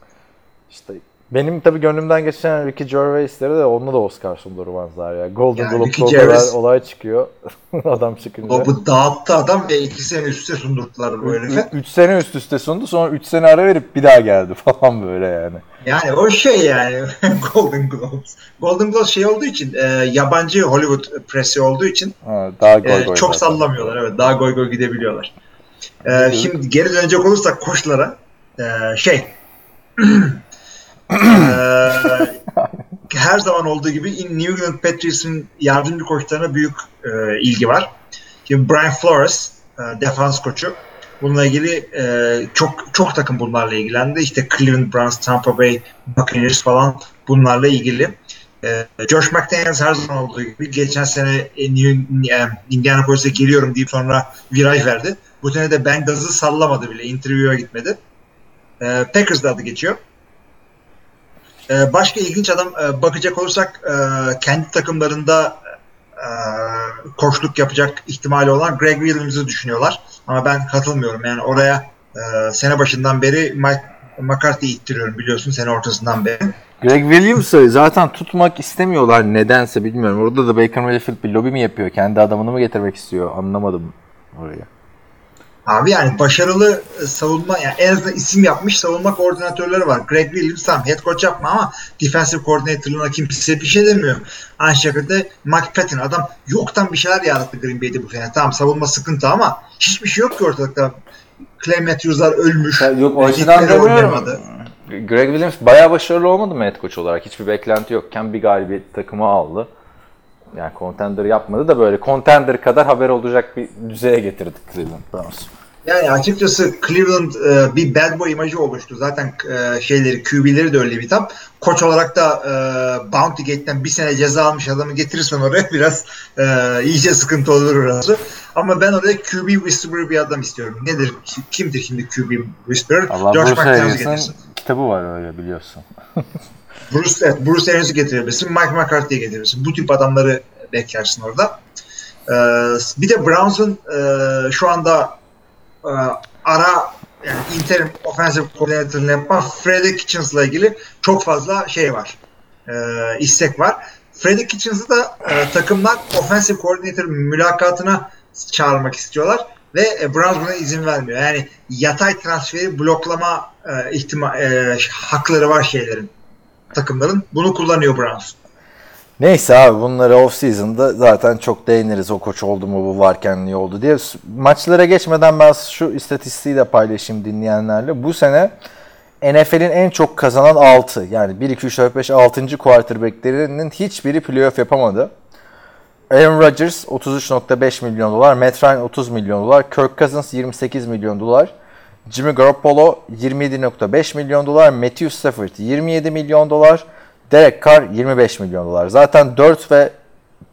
İşte benim tabii gönlümden geçen Ricky Gervais'leri de onunla da Oscar sundurmazlar ya. Golden Ya Globe'da Gervais- olay çıkıyor. <laughs> adam çıkınca. O bu dağıttı adam ve iki sene üstte sundurttular bu herife. 3 sene üst üste sundu sonra 3 sene ara verip bir daha geldi <laughs> falan böyle yani. Yani o şey yani <laughs> Golden Globes. Golden Globes şey olduğu için e, yabancı Hollywood presi olduğu için Ha, daha goy e, goy çok zaten. sallamıyorlar. Evet daha goy goy gidebiliyorlar. E, şimdi geri dönecek olursak koçlara e, şey <clears throat> e, her zaman olduğu gibi New England Patriots'ın yardımcı koçlarına büyük e, ilgi var. Şimdi Brian Flores e, defans koçu bununla ilgili e, çok çok takım bunlarla ilgilendi. İşte Cleveland Browns, Tampa Bay Buccaneers falan bunlarla ilgili. E, Josh McDaniels her zaman olduğu gibi geçen sene e, New, e, Indianapolis'e geliyorum deyip sonra viraj verdi. Bu sene de Bengals'ı sallamadı bile. Interview'a gitmedi. E, Packers'da adı geçiyor. E, başka ilginç adam e, bakacak olursak e, kendi takımlarında e, yapacak ihtimali olan Greg Williams'ı düşünüyorlar. Ama ben katılmıyorum. Yani oraya e, sene başından beri Mike McCarthy'yi ittiriyorum biliyorsun sene ortasından beri. Greg Williams'ı zaten tutmak istemiyorlar nedense bilmiyorum. Orada da Baker Mayfield bir lobi mi yapıyor? Kendi adamını mı getirmek istiyor? Anlamadım oraya. Abi yani başarılı e, savunma yani en azından isim yapmış savunma koordinatörleri var. Greg Williams tamam head coach yapma ama defensive coordinator'ına kimse bir şey demiyor. Aynı şekilde Mike Patton adam yoktan bir şeyler yarattı Green Bay'de bu sene. Tamam savunma sıkıntı ama hiçbir şey yok ki ortalıkta. Clay Matthews'lar ölmüş. Yok o Yani açıdan hiçbiri demiyorum. Greg Williams bayağı başarılı olmadı mı head coach olarak? Hiçbir beklenti yokken bir galibiyet takımı aldı. Yani contender yapmadı da böyle contender kadar haber olacak bir düzeye getirdik Cleveland Browns. Yani açıkçası Cleveland e, bir bad boy imajı oluştu. Zaten e, şeyleri, QB'leri de öyle bir tam. Koç olarak da e, Bounty Gate'den bir sene ceza almış adamı getirirsen oraya <laughs> biraz e, iyice sıkıntı olur orası. Ama ben oraya QB Whisperer bir adam istiyorum. Nedir? Kimdir şimdi QB Whisperer? Allah Josh Bruce kitabı var öyle biliyorsun. <laughs> Bruce, Bruce Arians'ı getirebilirsin. Mike McCarthy'yi getirebilirsin. Bu tip adamları beklersin orada. Ee, bir de Browns'un e, şu anda e, ara yani interim offensive coordinator'ını yapan Freddie Kitchens'la ilgili çok fazla şey var. E, istek var. Freddie Kitchens'ı da e, takımlar offensive coordinator mülakatına çağırmak istiyorlar ve e, Browns buna izin vermiyor. Yani yatay transferi bloklama e, ihtima e, hakları var şeylerin takımların. Bunu kullanıyor Browns. Neyse abi bunları off season'da zaten çok değiniriz o koç oldu mu bu varken niye oldu diye. Maçlara geçmeden ben şu istatistiği de paylaşayım dinleyenlerle. Bu sene NFL'in en çok kazanan 6 yani 1 2 3 4 5 6. quarterback'lerinin hiçbiri playoff yapamadı. Aaron Rodgers 33.5 milyon dolar, Matt Ryan 30 milyon dolar, Kirk Cousins 28 milyon dolar, Jimmy Garoppolo 27.5 milyon dolar, Matthew Stafford 27 milyon dolar, Derek Carr 25 milyon dolar. Zaten 4 ve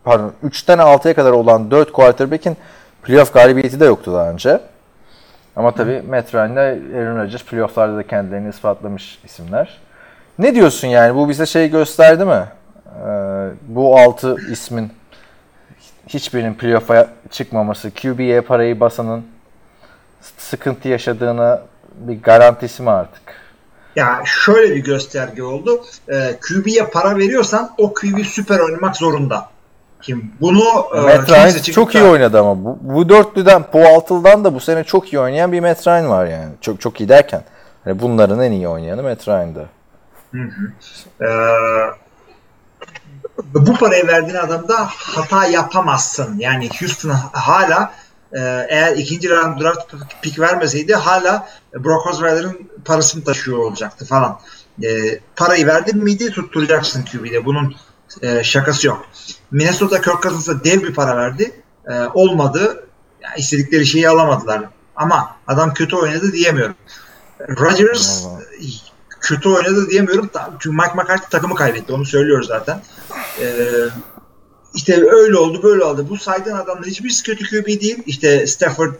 pardon 3'ten 6'ya kadar olan 4 quarterback'in playoff galibiyeti de yoktu daha önce. Ama tabii Matt Ryan ile Aaron Rodgers playofflarda da kendilerini ispatlamış isimler. Ne diyorsun yani? Bu bize şey gösterdi mi? Ee, bu 6 ismin hiçbirinin playoff'a çıkmaması, QB'ye parayı basanın sıkıntı yaşadığını bir garantisi mi artık? Ya şöyle bir gösterge oldu. Ee, QB'ye para veriyorsan o QB süper oynamak zorunda. Şimdi bunu e, Matt kimse Ryan çok iyi oynadı ama bu, bu dörtlüden bu altıdan da bu sene çok iyi oynayan bir Matt Ryan var yani. Çok çok iyi derken hani bunların en iyi oynayanı Matt Ryan'dı. Ee, bu parayı verdiğin adamda hata yapamazsın. Yani Houston hala e, eğer ikinci round draft pick vermeseydi hala Brock Osweiler'ın parasını taşıyor olacaktı falan. E, parayı verdin miydi tutturacaksın QB'de. Bunun e, şakası yok. Minnesota Kirk Cousins'a dev bir para verdi. E, olmadı. Yani istedikleri şeyi alamadılar. Ama adam kötü oynadı diyemiyorum. Rodgers Vallahi. kötü oynadı diyemiyorum. Çünkü Mike McCarthy takımı kaybetti. Onu söylüyoruz zaten. Ee, işte öyle oldu böyle oldu. Bu saydığın adamlar hiçbirisi kötü QB değil. İşte Stafford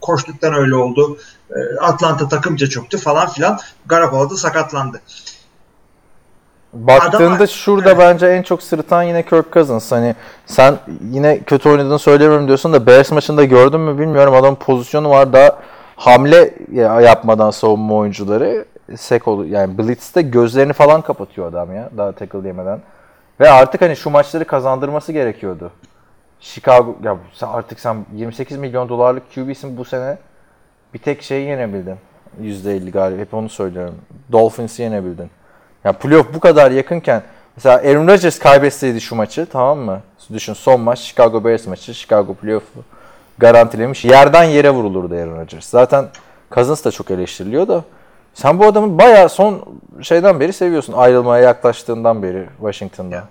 koştuktan öyle oldu. Ee, Atlanta takımca çöktü falan filan. Garoppolo da sakatlandı. Baktığında Adam- şurada Evet. bence en çok sırıtan yine Kirk Cousins. Hani sen yine kötü oynadığını söylemiyorum diyorsun da Bears maçında gördün mü bilmiyorum. Adamın pozisyonu var daha hamle ya- yapmadan savunma oyuncuları sek olu yani blitz'te gözlerini falan kapatıyor adam ya daha tackle yemeden. Ve artık hani şu maçları kazandırması gerekiyordu. Chicago ya sen artık sen 28 milyon dolarlık QB'sin bu sene bir tek şeyi yenebildin. %50 galip. Hep onu söylüyorum. Dolphins'i yenebildin. Ya playoff bu kadar yakınken mesela Aaron Rodgers kaybetseydi şu maçı tamam mı? Düşün son maç Chicago Bears maçı. Chicago playoff'u garantilemiş. Yerden yere vurulurdu Aaron Rodgers. Zaten Cousins da çok eleştiriliyor da sen bu adamı bayağı son şeyden beri seviyorsun. Ayrılmaya yaklaştığından beri Washington'da.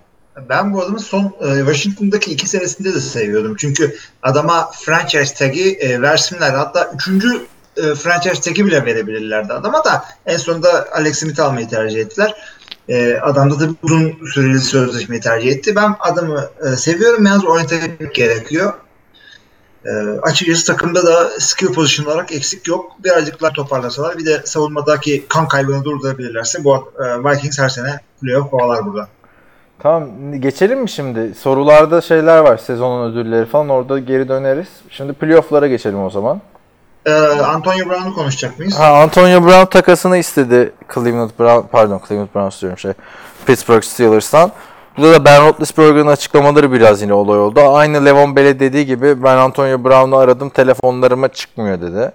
Ben bu adamı son e, Washington'daki iki senesinde de seviyordum. Çünkü adama franchise tag'i e, versinler. Hatta üçüncü e, franchise tag'i bile verebilirlerdi adama da en sonunda Alex Smith almayı tercih ettiler. E, adam da uzun süreli sözleşmeyi tercih etti. Ben adamı e, seviyorum. Yalnız oynatabilmek gerekiyor. E, açıkçası takımda da skill position olarak eksik yok. Birazcıklar toparlasalar bir de savunmadaki kan kaybını durdurabilirlerse bu e, Vikings her sene playoff kovalar burada. Tamam geçelim mi şimdi? Sorularda şeyler var sezonun ödülleri falan orada geri döneriz. Şimdi playoff'lara geçelim o zaman. Ee, Antonio Brown'u konuşacak mıyız? Ha, Antonio Brown takasını istedi Cleveland Brown pardon Cleveland Browns diyorum şey Pittsburgh Steelers'tan. Burada da Ben Roethlisberger'ın açıklamaları biraz yine olay oldu. Aynı Levon Bell'e dediği gibi ben Antonio Brown'u aradım telefonlarıma çıkmıyor dedi.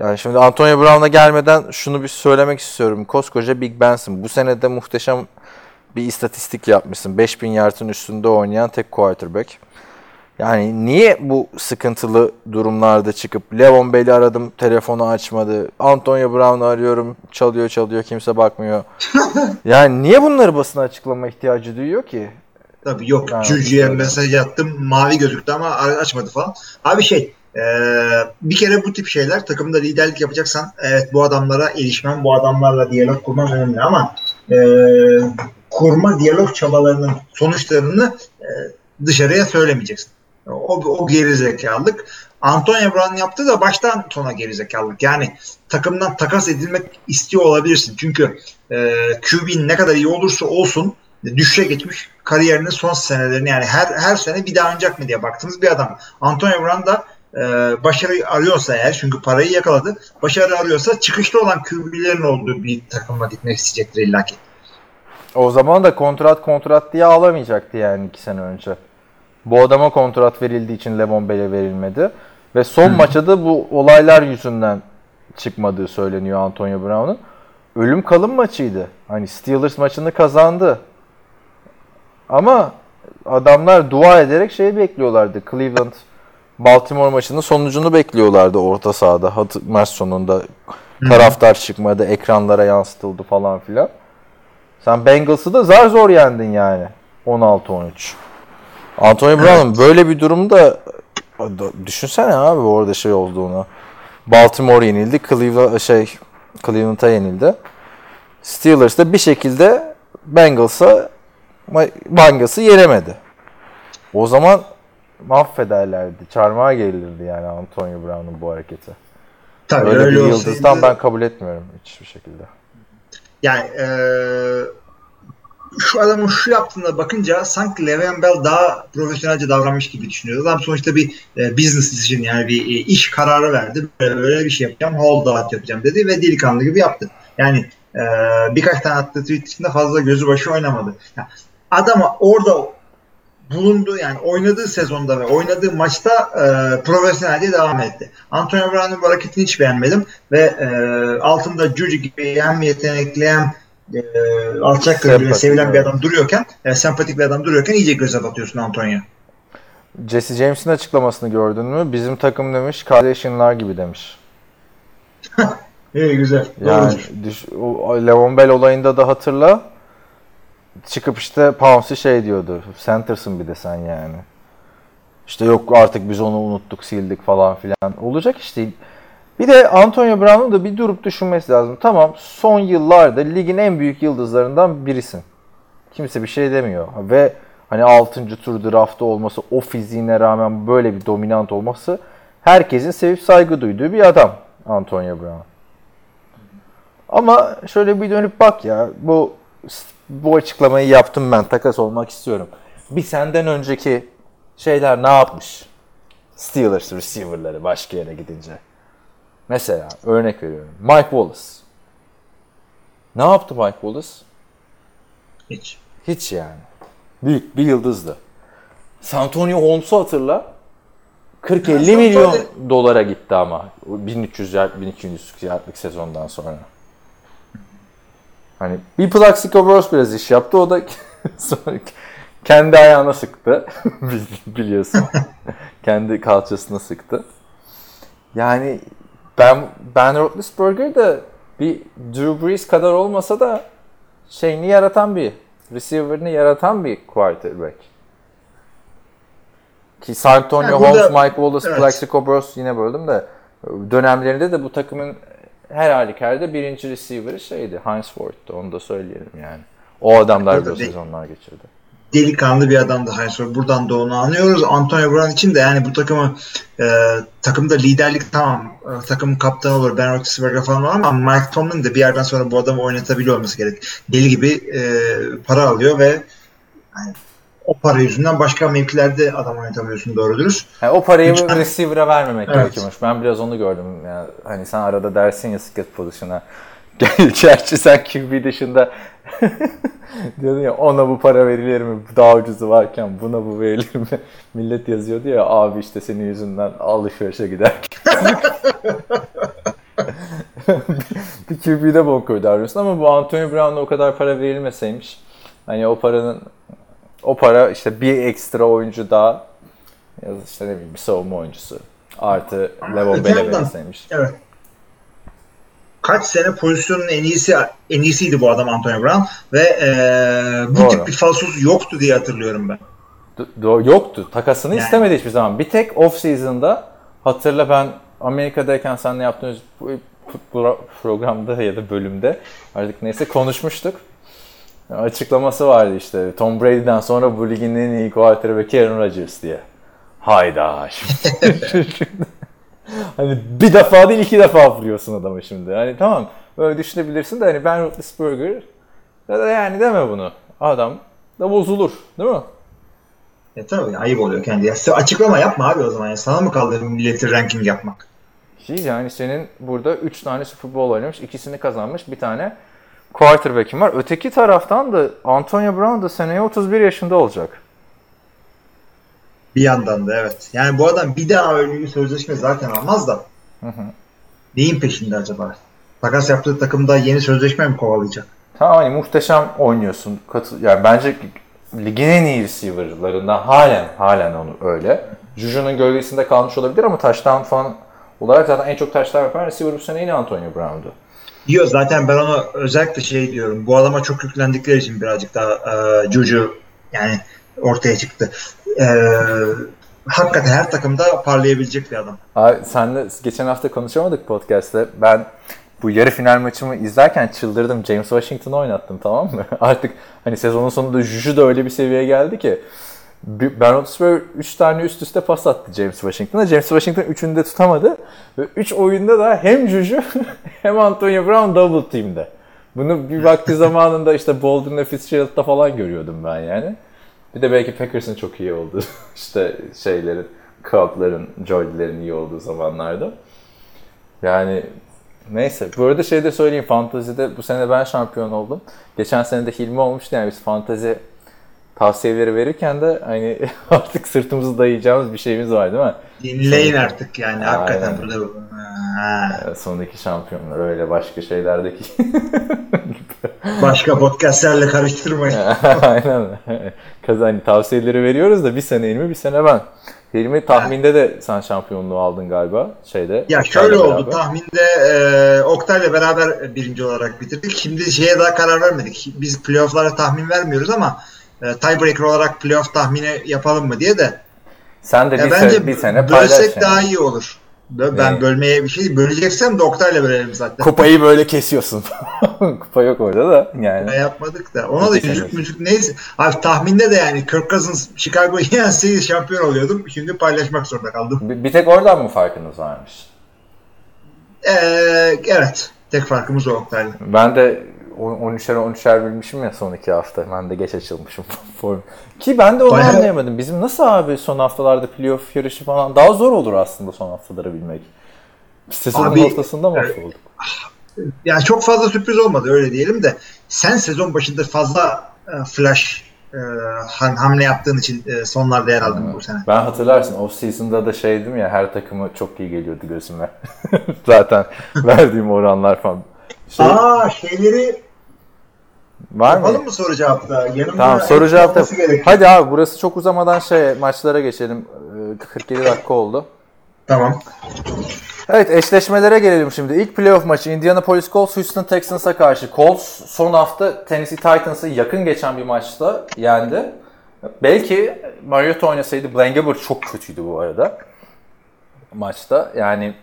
Yani şimdi Antonio Brown'a gelmeden şunu bir söylemek istiyorum. Koskoca Big Ben'sin. Bu sene de muhteşem bir istatistik yapmışsın. 5000 yardın üstünde oynayan tek quarterback. Yani niye bu sıkıntılı durumlarda çıkıp Levon Bell'i aradım telefonu açmadı. Antonio Brown'u arıyorum çalıyor çalıyor kimse bakmıyor. <laughs> yani niye bunları basına açıklama ihtiyacı duyuyor ki? Tabii yok. Juju'ya öyle. mesaj attım. Mavi gözüktü ama açmadı falan. Abi şey Ee, bir kere bu tip şeyler takımda liderlik yapacaksan evet bu adamlara erişmem, bu adamlarla diyalog kurmam önemli ama e, kurma diyalog çabalarının sonuçlarını e, dışarıya söylemeyeceksin. O, o gerizekalılık. Antonio Brown yaptı da baştan sona gerizekalılık. Yani takımdan takas edilmek istiyor olabilirsin. Çünkü e, QB'nin ne kadar iyi olursa olsun düşüşe geçmiş kariyerinin son senelerini yani her her sene bir daha oynayacak mı diye baktığımız bir adam. Antonio Brown da e, başarı arıyorsa eğer çünkü parayı yakaladı. Başarı arıyorsa çıkışta olan QB'lerin olduğu bir takıma gitmek isteyecektir illaki. O zaman da kontrat kontrat diye ağlamayacaktı yani iki sene önce. Bu adama kontrat verildiği için Levon Bell'e verilmedi. Ve son maça da bu olaylar yüzünden çıkmadığı söyleniyor Antonio Brown'un. Ölüm kalım maçıydı. Hani Steelers maçını kazandı. Ama adamlar dua ederek şeyi bekliyorlardı. Cleveland Baltimore maçının sonucunu bekliyorlardı orta sahada. Maç sonunda taraftar çıkmadı, ekranlara yansıtıldı falan filan. Sen Bengals'ı da zar zor yendin yani. 16-13. Antonio Brown'un evet. böyle bir durumda düşünsene abi orada şey olduğunu. Baltimore yenildi, Cleveland şey Cleveland'a yenildi. Steelers da bir şekilde Bengals'a Bengals'ı yenemedi. O zaman mahvederlerdi. Çarmıha gelirdi yani Antonio Brown'un bu hareketi. Tabii öyle, öyle bir yıldızdan olsaydı... ben kabul etmiyorum hiçbir şekilde. Yani ee, şu adamın şu yaptığına bakınca sanki Le'Veon Bell daha profesyonelce davranmış gibi düşünüyor. Adam sonuçta bir e, business decision yani bir e, iş kararı verdi. Böyle, böyle bir şey yapacağım, hold out yapacağım dedi ve delikanlı gibi yaptı. Yani e, birkaç tane attığı tweet içinde fazla gözü başı oynamadı. Yani adama orada bulunduğu yani oynadığı sezonda ve oynadığı maçta e, profesyonelce devam etti. Antonio Brown'un bu hareketini hiç beğenmedim ve e, altında Juju gibi hem yetenekli hem e, alçak gönüllü sevilen bir adam duruyorken e, sempatik bir adam duruyorken iyice göze batıyorsun Antonio. Jesse James'in açıklamasını gördün mü? Bizim takım demiş kardeşinler gibi demiş. <laughs> İyi güzel. Yani düş, o, Levon Bell olayında da hatırla çıkıp işte Pouncy şey diyordu. Center'sın bir de sen yani. İşte yok artık biz onu unuttuk, sildik falan filan. Olacak işte. Bir de Antonio Brown'un da bir durup düşünmesi lazım. Tamam son yıllarda ligin en büyük yıldızlarından birisin. Kimse bir şey demiyor. Ve hani 6. tur draftta olması, o fiziğine rağmen böyle bir dominant olması herkesin sevip saygı duyduğu bir adam Antonio Brown. Ama şöyle bir dönüp bak ya bu bu açıklamayı yaptım ben takas olmak istiyorum. Bir senden önceki şeyler ne yapmış? Steelers receiver'ları başka yere gidince. Mesela örnek veriyorum. Mike Wallace. Ne yaptı Mike Wallace? Hiç. Hiç yani. Büyük bir yıldızdı. Santonio Holmes'u hatırla. 40-50 milyon dolara gitti ama 1300 yard 1200 yardlık sezondan sonra. Hani bir Plaxico Burst biraz iş yaptı. O da <laughs> sonra kendi ayağına sıktı. <laughs> Biliyorsun. <laughs> kendi kalçasına sıktı. Yani ben Ben Roethlisberger de bir Drew Brees kadar olmasa da şeyini yaratan bir receiver'ını yaratan bir quarterback. Ki San Antonio yani Holmes, Mike Wallace, evet. Plaxico Burst yine böldüm de dönemlerinde de bu takımın her halükarda birinci receiver'ı şeydi. Heinz Ward'tu. Onu da söyleyelim yani. O adamlar bu sezonlar geçirdi. Delikanlı bir adamdı Heinz. Buradan da onu anlıyoruz. Antonio Brown için de yani bu takımı e, takımda liderlik tamam e, takımın kaptanı olur. Ben Roethlisberger falan ama Mike Tomlin de bir yerden sonra bu adamı oynatabiliyor olması gerek. Deli gibi e, para alıyor ve yani, o para yüzünden başka mevkilerde adam oynatabiliyorsun doğru dürüst. Yani o parayı Üç, receiver'a vermemek evet. gerekiyormuş. Ben biraz onu gördüm. Yani hani sen arada dersin ya skill pozisyona. <laughs> Gerçi sen QB dışında <laughs> diyordun ya ona bu para verilir mi? Daha ucuzu varken buna bu verilir mi? <laughs> Millet yazıyordu ya abi işte senin yüzünden alışverişe gider. <laughs> bir QB'de bok koydu ama bu Antonio Brown'a o kadar para verilmeseymiş. Hani o paranın o para işte bir ekstra oyuncu daha ya işte ne bileyim bir savunma oyuncusu artı Levon Bell'e verilseymiş. Evet. Kaç sene pozisyonun en iyisi en iyisiydi bu adam Antonio Brown ve e, bu Doğru. tip bir falsosu yoktu diye hatırlıyorum ben. Do- yoktu. Takasını yani. istemedi hiçbir zaman. Bir tek off season'da hatırla ben Amerika'dayken seninle yaptığımız programda ya da bölümde artık neyse konuşmuştuk. Açıklaması vardı işte Tom Brady'den sonra bu ligin en iyi quarterback'i Aaron Rodgers diye. Hayda şimdi. <laughs> <laughs> hani bir defa değil iki defa vuruyorsun adamı şimdi. Hani tamam böyle düşünebilirsin de hani Ben Roethlisberger ya da yani deme bunu. Adam da bozulur değil mi? E tabii ayıp oluyor kendi. Ya, açıklama yapma abi o zaman. Ya. Sana mı kaldı milleti ranking yapmak? Şey yani senin burada 3 tane Super Bowl oynamış, ikisini kazanmış, bir tane quarterback'in var. Öteki taraftan da Antonio Brown da seneye 31 yaşında olacak. Bir yandan da evet. Yani bu adam bir daha öyle bir sözleşme zaten almaz da. Hı hı. Neyin peşinde acaba? Takas yaptığı takımda yeni sözleşme mi kovalayacak? Tamam hani muhteşem oynuyorsun. Katı, yani bence ligin en iyi receiver'larından halen halen onu öyle. Juju'nun gölgesinde kalmış olabilir ama taştan falan olarak zaten en çok taşlar yapan receiver bu sene yine Antonio Brown'du. Diyor zaten ben ona özellikle şey diyorum. Bu adama çok yüklendikleri için birazcık daha e, Juju yani ortaya çıktı. E, hakikaten her takımda parlayabilecek bir adam. Abi senle geçen hafta konuşamadık podcast'te. Ben bu yarı final maçımı izlerken çıldırdım. James Washington'ı oynattım tamam mı? <laughs> Artık hani sezonun sonunda Juju da öyle bir seviyeye geldi ki. Ben Roethlisberger 3 tane üst üste pas attı James Washington'a. James Washington 3'ünü de tutamadı. Ve 3 oyunda da hem Juju <laughs> hem Antonio Brown double team'de. Bunu bir vakti zamanında işte Bolden'la Fitzgerald'da falan görüyordum ben yani. Bir de belki Packers'ın çok iyi olduğu <laughs> işte şeylerin, Cobb'ların, Jordy'lerin iyi olduğu zamanlarda. Yani neyse. Bu arada şey de söyleyeyim. Fantazide bu sene ben şampiyon oldum. Geçen sene de Hilmi olmuştu. Yani biz fantazi tavsiyeleri verirken de hani <laughs> artık sırtımızı dayayacağımız bir şeyimiz var değil mi? Dinleyin artık yani Aynen. hakikaten burada. Ha. Sondaki şampiyonlar öyle başka şeylerdeki. <laughs> Başka podcastlerle karıştırmayın. <laughs> Aynen. Kazan hani tavsiyeleri veriyoruz da bir sene Hilmi bir sene ben. Hilmi tahminde de sen şampiyonluğu aldın galiba şeyde. Ya şöyle oldu tahminde e, Oktay'la beraber birinci olarak bitirdik. Şimdi şeye daha karar vermedik. Biz playoff'lara tahmin vermiyoruz ama e, tiebreaker olarak playoff tahmini yapalım mı diye de. Sen de Ya bir, bence sene, bir sene paylaş. bölsek yani. daha iyi olur. Ben Ne? bölmeye bir şey böleceksem de Oktay'la bölelim zaten. Kupayı böyle kesiyorsun. <laughs> Kupa yok orada da yani. Ne yapmadık da. Ona da yüzük müzik neyse. Abi tahminde de yani Kirk Cousins Chicago'yu <laughs> yenseydi şampiyon oluyordum. Şimdi paylaşmak zorunda kaldım. Bir, bir tek oradan mı farkınız varmış? Ee, evet. Tek farkımız o Oktay'la. Ben de 13'er 13'er bilmişim ya son iki hafta. Ben de geç açılmışım <laughs> form. Ki ben de onu Bayağı- anlayamadım. Bizim nasıl abi son haftalarda playoff yarışı falan daha zor olur aslında son haftaları bilmek. Sezonun Abi, ortasında mı evet. olduk? Yani çok fazla sürpriz olmadı öyle diyelim de sen sezon başında fazla e, flash e, ham- hamle yaptığın için e, sonlarda yer aldın bu sene. Ben hatırlarsın off season'da da şeydim ya her takımı çok iyi geliyordu gözüme. <laughs> Zaten verdiğim oranlar falan. Şey, Aa şeyleri var mı? yapalım mı soru cevapta? Yanımda Tamam soru hepsi cevap da. olması gerekiyor. Hadi abi burası çok uzamadan şey maçlara geçelim. Ee, 47 dakika oldu. Tamam. Evet eşleşmelere gelelim şimdi. İlk playoff maçı Indianapolis Colts Houston Texans'a karşı. Colts son hafta Tennessee Titans'ı yakın geçen bir maçta yendi. Belki Mariota oynasaydı Blaine Gabbert çok kötüydü bu arada maçta. Yani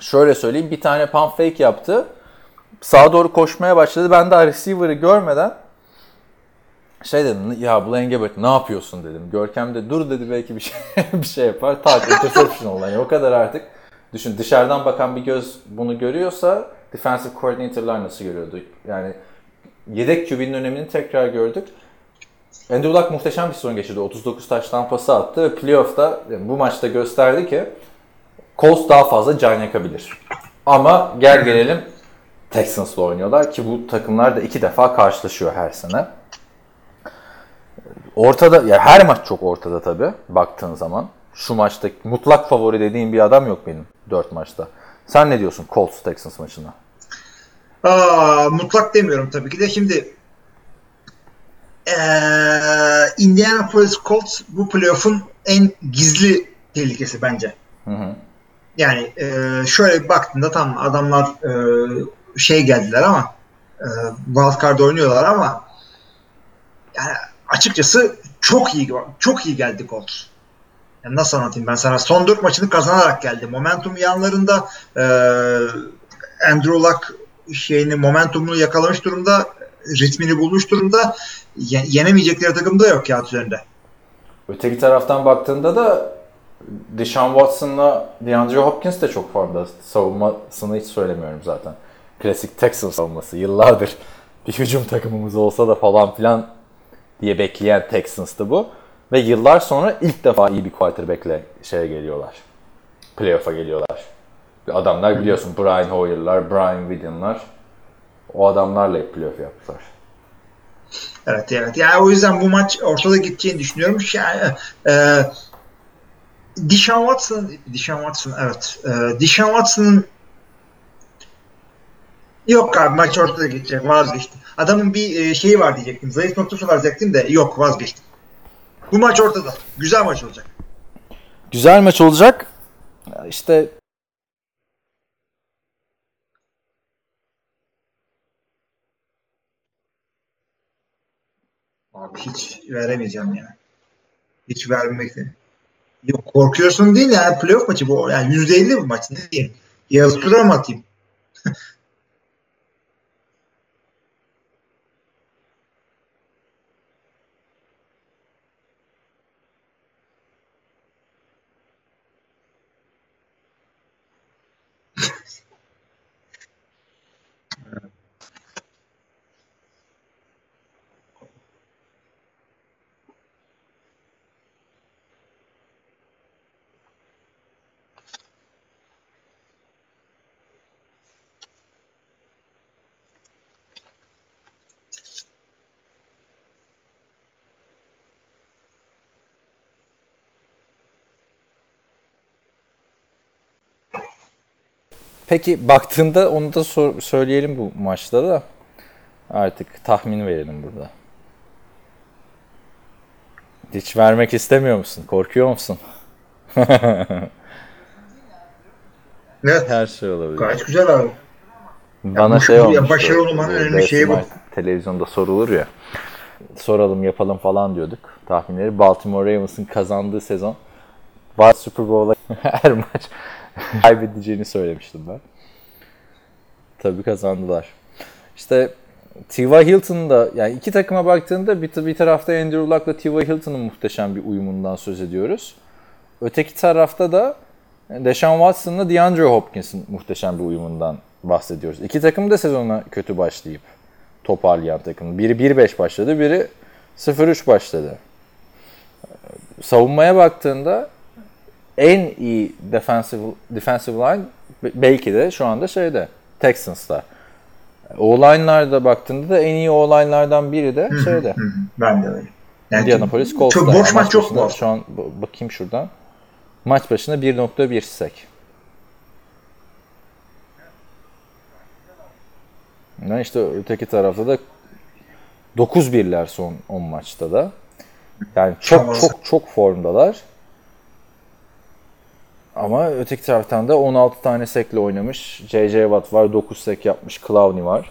şöyle söyleyeyim bir tane pump fake yaptı. Sağa doğru koşmaya başladı. Ben daha receiver'ı görmeden şey dedim ya Blaine Gabbert ne yapıyorsun dedim. Görkem de dur dedi belki bir şey <laughs> bir şey yapar. Tak <laughs> interception oldu. Yani o kadar artık düşün dışarıdan bakan bir göz bunu görüyorsa defensive coordinator'lar nasıl görüyordu? Yani yedek QB'nin önemini tekrar gördük. Andrew Luck muhteşem bir sezon geçirdi. 39 taş tampası attı ve playoff'ta yani bu maçta gösterdi ki Colts daha fazla can yakabilir. Ama gel gelelim Texans'la oynuyorlar ki bu takımlar da iki defa karşılaşıyor her sene. Ortada ya her maç çok ortada tabi baktığın zaman. Şu maçta mutlak favori dediğim bir adam yok benim 4 maçta. Sen ne diyorsun Colts Texans maçına? Aa, mutlak demiyorum tabii ki de. Şimdi eee Indianapolis Colts bu playoff'un en gizli tehlikesi bence. Hı hı. Yani eee, şöyle bir baktığında tam adamlar eee, şey geldiler ama eee wildcard oynuyorlar ama yani açıkçası çok iyi çok iyi geldi Colts. Yani nasıl anlatayım ben sana? Son dört maçını kazanarak geldi. Momentum yanlarında e, Andrew Luck şeyini momentumunu yakalamış durumda. Ritmini bulmuş durumda. Ye- yenemeyecekleri takım da yok kağıt üzerinde. Öteki taraftan baktığında da Deshaun Watson'la DeAndre Hopkins de çok formda. Savunmasını hiç söylemiyorum zaten. Klasik Texans savunması. Yıllardır <laughs> bir hücum takımımız olsa da falan filan diye bekleyen Texans'tı bu. Ve yıllar sonra ilk defa iyi bir quarterback'le şeye geliyorlar. Playoff'a geliyorlar. Adamlar biliyorsun Brian Hoyer'lar, Brian William'lar. O adamlarla hep playoff yaptılar. Evet evet. Yani o yüzden bu maç ortada gideceğini düşünüyorum. Yani, e, Deshaun Watson, Deshaun Watson evet. E, Deshaun Watson'ın yok abi maç ortada gidecek vazgeçtim. Adamın bir e, şeyi var diyecektim. Zayıf noktası var diyecektim de yok vazgeçtim. Bu maç ortada. Güzel maç olacak. Güzel maç olacak. İşte Abi hiç veremeyeceğim ya. Hiç vermekten. Yok korkuyorsun değil ya. Playoff maçı bu. Yani %50 bu maç. Ne diyeyim? Yağız Turan mı atayım? <laughs> Peki baktığında onu da sor- söyleyelim bu maçta da. Artık tahmin verelim burada. Hiç vermek istemiyor musun? Korkuyor musun? <laughs> Evet. Her şey olabilir. Gayet güzel abi. Bana bu- şey ya olmuş. başarılı olmanın önemli şeyi bu. Televizyonda sorulur ya. Soralım yapalım falan diyorduk tahminleri. Baltimore Ravens'ın kazandığı sezon Super Bowl'a <laughs> her maç <laughs> kaybedeceğini söylemiştim ben. Tabii kazandılar. İşte T.Y. Hilton'un da yani iki takıma baktığında bir, bir tarafta Andrew Luck'la T.Y. Hilton'un muhteşem bir uyumundan söz ediyoruz. Öteki tarafta da Deshaun Watson'la DeAndre Hopkins'in muhteşem bir uyumundan bahsediyoruz. İki takım da sezona kötü başlayıp toparlayan takım. Biri 1-5 başladı, biri 0-3 başladı. Savunmaya baktığında en iyi defensive, defensive line belki de şu anda şeyde Texans'ta. O-line'larda baktığında da en iyi O-line'lardan biri de şeyde. Ben de öyle. Yani Indianapolis Colts'ta. Çok boş maç başına- bu. Şu an bakayım şuradan. Maç başına 1.1 sek. Yani işte öteki tarafta da 9 birler son 10 maçta da. Yani çok çok çok formdalar. Ama öteki taraftan da 16 tane sekle oynamış. J.J. Watt var, 9 sek yapmış. Clowney var.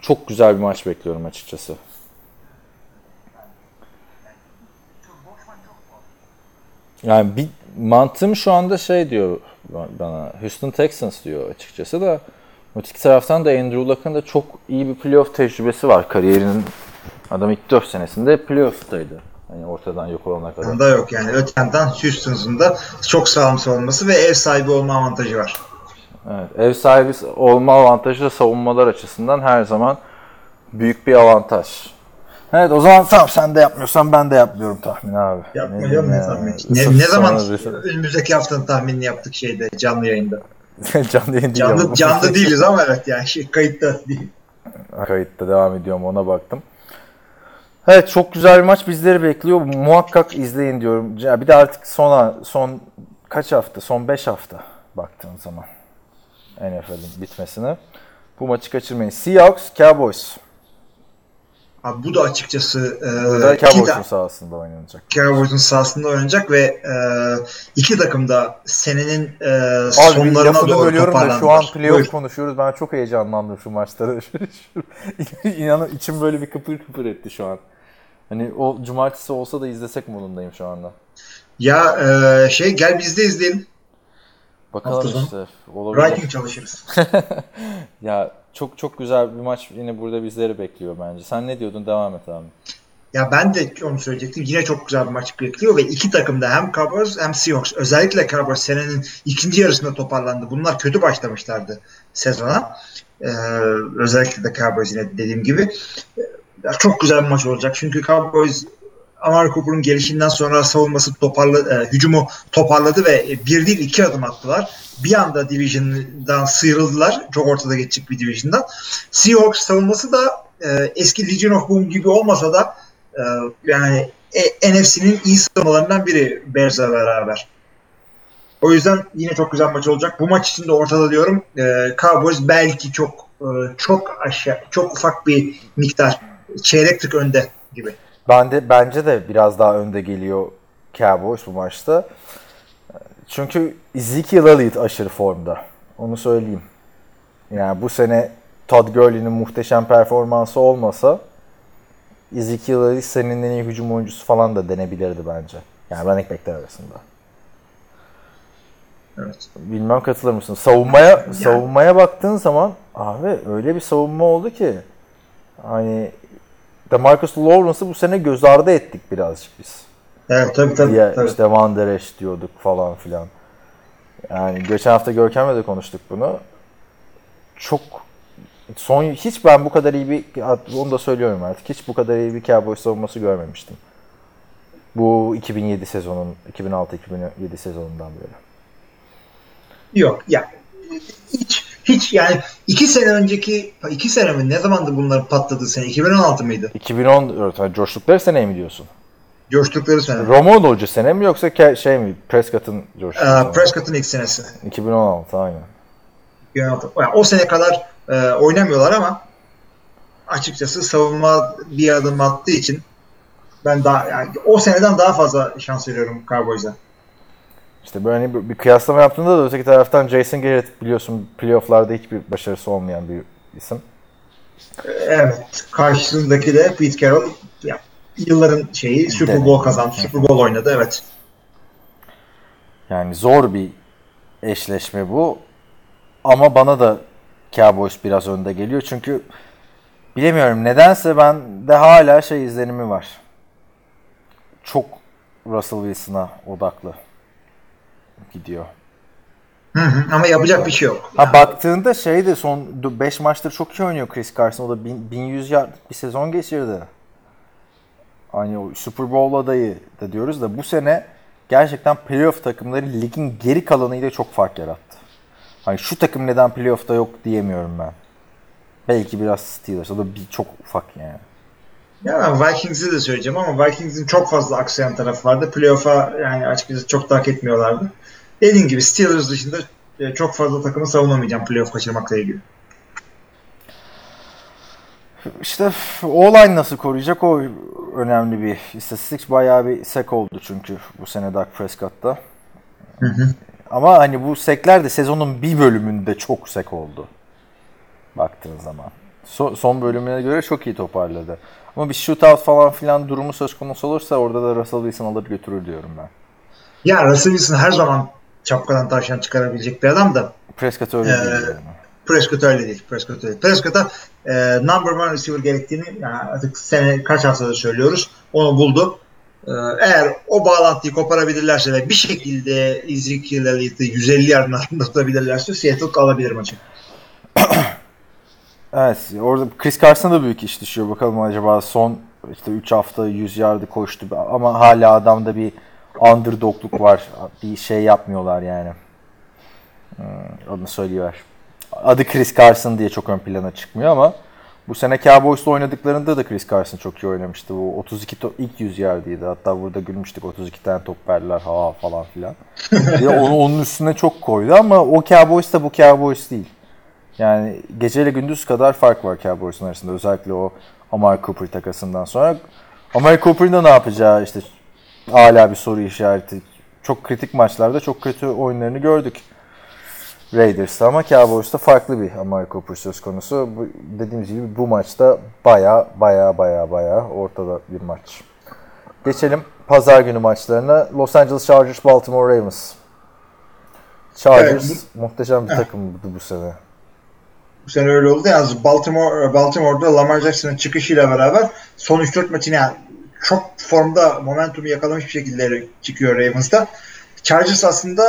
Çok güzel bir maç bekliyorum açıkçası. Yani bir mantığım şu anda şey diyor bana. Houston Texans diyor açıkçası da. Öteki taraftan da Andrew Luck'ın da çok iyi bir playoff tecrübesi var. Kariyerinin adam ilk 4 senesinde playoff'taydı. Hani ortadan yok olana kadar. Bunda yok yani. Öte yandan Houston'un da çok sağlam savunması ve ev sahibi olma avantajı var. Evet, ev sahibi olma avantajı da savunmalar açısından her zaman büyük bir avantaj. Evet o zaman tamam sen de yapmıyorsan ben de yapmıyorum tahmin abi. Diyeyim ne ya? tahmin. Ne, ne zaman önümüzdeki haftanın tahminini yaptık şeyde canlı yayında. <laughs> canlı yayın değil Canlı, canlı değiliz ama evet yani şey kayıtta değil. Kayıtta devam ediyorum ona baktım. Evet çok güzel bir maç bizleri bekliyor. Muhakkak izleyin diyorum. Ya bir de artık sona son kaç hafta? Son 5 hafta baktığın zaman NFL'in bitmesine. Bu maçı kaçırmayın. Seahawks, Cowboys. Abi bu da açıkçası Bu da e, Cowboys'un sahasında oynanacak. Cowboys'un sahasında oynayacak ve e, iki takım da senenin e, Abi sonlarına doğru bölüyorum da şu an playoff konuşuyoruz. Ben çok heyecanlandım şu maçlara. <laughs> İnanın içim böyle bir kıpır kıpır etti şu an. Hani o cumartesi olsa da izlesek modundayım şu anda. Ya e, şey gel biz de izleyelim. Bakalım Hafta sonu. işte. Olabilir. Writing çalışırız. <laughs> Ya çok çok güzel bir maç yine burada bizleri bekliyor bence. Sen ne diyordun? Devam et abi. Ya ben de onu söyleyecektim. Yine çok güzel bir maç bekliyor ve iki takım da hem Cowboys hem Seahawks. Özellikle Cowboys senenin ikinci yarısında toparlandı. Bunlar kötü başlamışlardı sezona. Ee, özellikle de Cowboys yine dediğim gibi. Ya çok güzel bir maç olacak. Çünkü Cowboys Amari Cooper'ın gelişinden sonra savunması toparladı, e, hücumu toparladı ve bir değil iki adım attılar. Bir anda division'dan sıyrıldılar. Çok ortada geçecek bir division'dan. Seahawks savunması da e, eski Legion of Boom gibi olmasa da e, yani e, NFC'nin iyi savunmalarından biri Bears'la beraber. O yüzden yine çok güzel maç olacak. Bu maç için de ortada diyorum. E, Cowboys belki çok e, çok aşağı, çok ufak bir miktar çeyrek tık önde gibi. Ben de bence de biraz daha önde geliyor Cowboys bu maçta. Çünkü Ezekiel Elliott aşırı formda. Onu söyleyeyim. Yani bu sene Todd Gurley'nin muhteşem performansı olmasa Ezekiel Elliott senin en iyi hücum oyuncusu falan da denebilirdi bence. Yani running backler arasında. Evet. Bilmem katılır mısın? Savunmaya savunmaya baktığın zaman abi öyle bir savunma oldu ki hani Demarcus Lawrence'ı bu sene göz ardı ettik birazcık biz. Evet tabii tabii. diye tabii. işte Van Der Esch diyorduk falan filan. Yani geçen hafta Görkem'le de konuştuk bunu. Çok son hiç ben bu kadar iyi bir onu da söylüyorum artık. Hiç bu kadar iyi bir Cowboys savunması görmemiştim. Bu 2007 sezonun 2006-2007 sezonundan beri. Yok ya hiç hiç yani iki sene önceki iki sene mi ne zamandı bunların patladığı sene 2016 mıydı? 2010 yani coştukları sene mi diyorsun? Coştukları sene. Romo Hoca sene mi yoksa ke- şey mi Prescott'ın sene Ee? Prescott'ın ilk senesi. 2016 aynen. 2016. Yani o sene kadar e, oynamıyorlar ama açıkçası savunma bir adım attığı için ben daha yani o seneden daha fazla şans veriyorum Cowboys'a. İşte böyle bir, bir kıyaslama yaptığında da öteki taraftan Jason Garrett biliyorsun playofflarda hiçbir başarısı olmayan bir isim. Evet. Karşısındaki de Pete Carroll ya, yılların şeyi Super Bowl kazandı. Super Bowl oynadı evet. Yani zor bir eşleşme bu. Ama bana da Cowboys biraz önde geliyor. Çünkü bilemiyorum nedense ben de hala şey izlenimi var. Çok Russell Wilson'a odaklı gidiyor. Hı hı, ama yapacak bir şey yok. Ha baktığında şey de son 5 maçtır çok iyi oynuyor Chris Carson. O da bin- 1100 yardlık bir sezon geçirdi. Hani o Super Bowl adayı da diyoruz da bu sene gerçekten playoff takımları ligin geri kalanıyla çok fark yarattı. Hani şu takım neden playoff'ta yok diyemiyorum ben. Belki biraz Steelers. O da bir çok ufak yani. Ya Vikings'i de söyleyeceğim ama Vikings'in çok fazla aksayan tarafı vardı. Playoff'a yani açıkçası çok da hak etmiyorlardı. Dediğim gibi Steelers dışında e, çok fazla takımı savunamayacağım playoff kaçırmakla ilgili. İşte O-line nasıl koruyacak o önemli bir istatistik. Bayağı bir sek oldu çünkü bu sene Dak Prescott'ta. Ama hani bu sekler de sezonun bir bölümünde çok sek oldu. Baktığın zaman. So- son bölümüne göre çok iyi toparladı. Ama bir shootout falan filan durumu söz konusu olursa orada da Russell Wilson alır götürür diyorum ben. Ya Russell Wilson her zaman çapkadan tavşan çıkarabilecek bir adam da Prescott öyle Ee, değil yani. Prescott öyle değil. Prescott öyle. Prescott'a e, number one receiver gerektiğini yani artık sene kaç haftadır söylüyoruz. Onu buldu. E, eğer o bağlantıyı koparabilirlerse ve bir şekilde Ezekiel Elliott'ı 150 yardın altında tutabilirlerse Seattle alabilir maçı. <clears throat> Evet orada Chris Carson'a da büyük iş düşüyor. Bakalım acaba son işte 3 hafta 100 yardı koştu ama hala adamda bir underdogluk var. Bir şey yapmıyorlar yani. Hmm, onu söyleyiver. Adı Chris Carson diye çok ön plana çıkmıyor ama bu sene Cowboys'la oynadıklarında da Chris Carson çok iyi oynamıştı. Bu 32 to- ilk 100 yardıydı. Hatta burada gülmüştük 32 tane top verdiler ha falan filan. <laughs> Ve onu onun üstüne çok koydu ama o Cowboys da bu Cowboys değil. Yani geceyle gündüz kadar fark var Cowboys'un arasında. Özellikle o Amari Cooper takasından sonra. Amari Cooper'ın da ne yapacağı işte hala bir soru işareti. Çok kritik maçlarda çok kötü oyunlarını gördük. Raiders'ta ama Cowboys'ta farklı bir Amari Cooper söz konusu. Bu, dediğimiz gibi bu maçta baya baya baya baya ortada bir maç. Geçelim pazar günü maçlarına. Los Angeles Chargers, Baltimore Ravens. Chargers Evet, muhteşem bir Heh. takımdı bu sene. Bu sene öyle oldu. Yalnız Baltimore, Baltimore'da Lamar Jackson'ın çıkışıyla beraber son 3-4 maçını yani çok formda momentumu yakalamış bir şekilde çıkıyor Ravens'da. Chargers aslında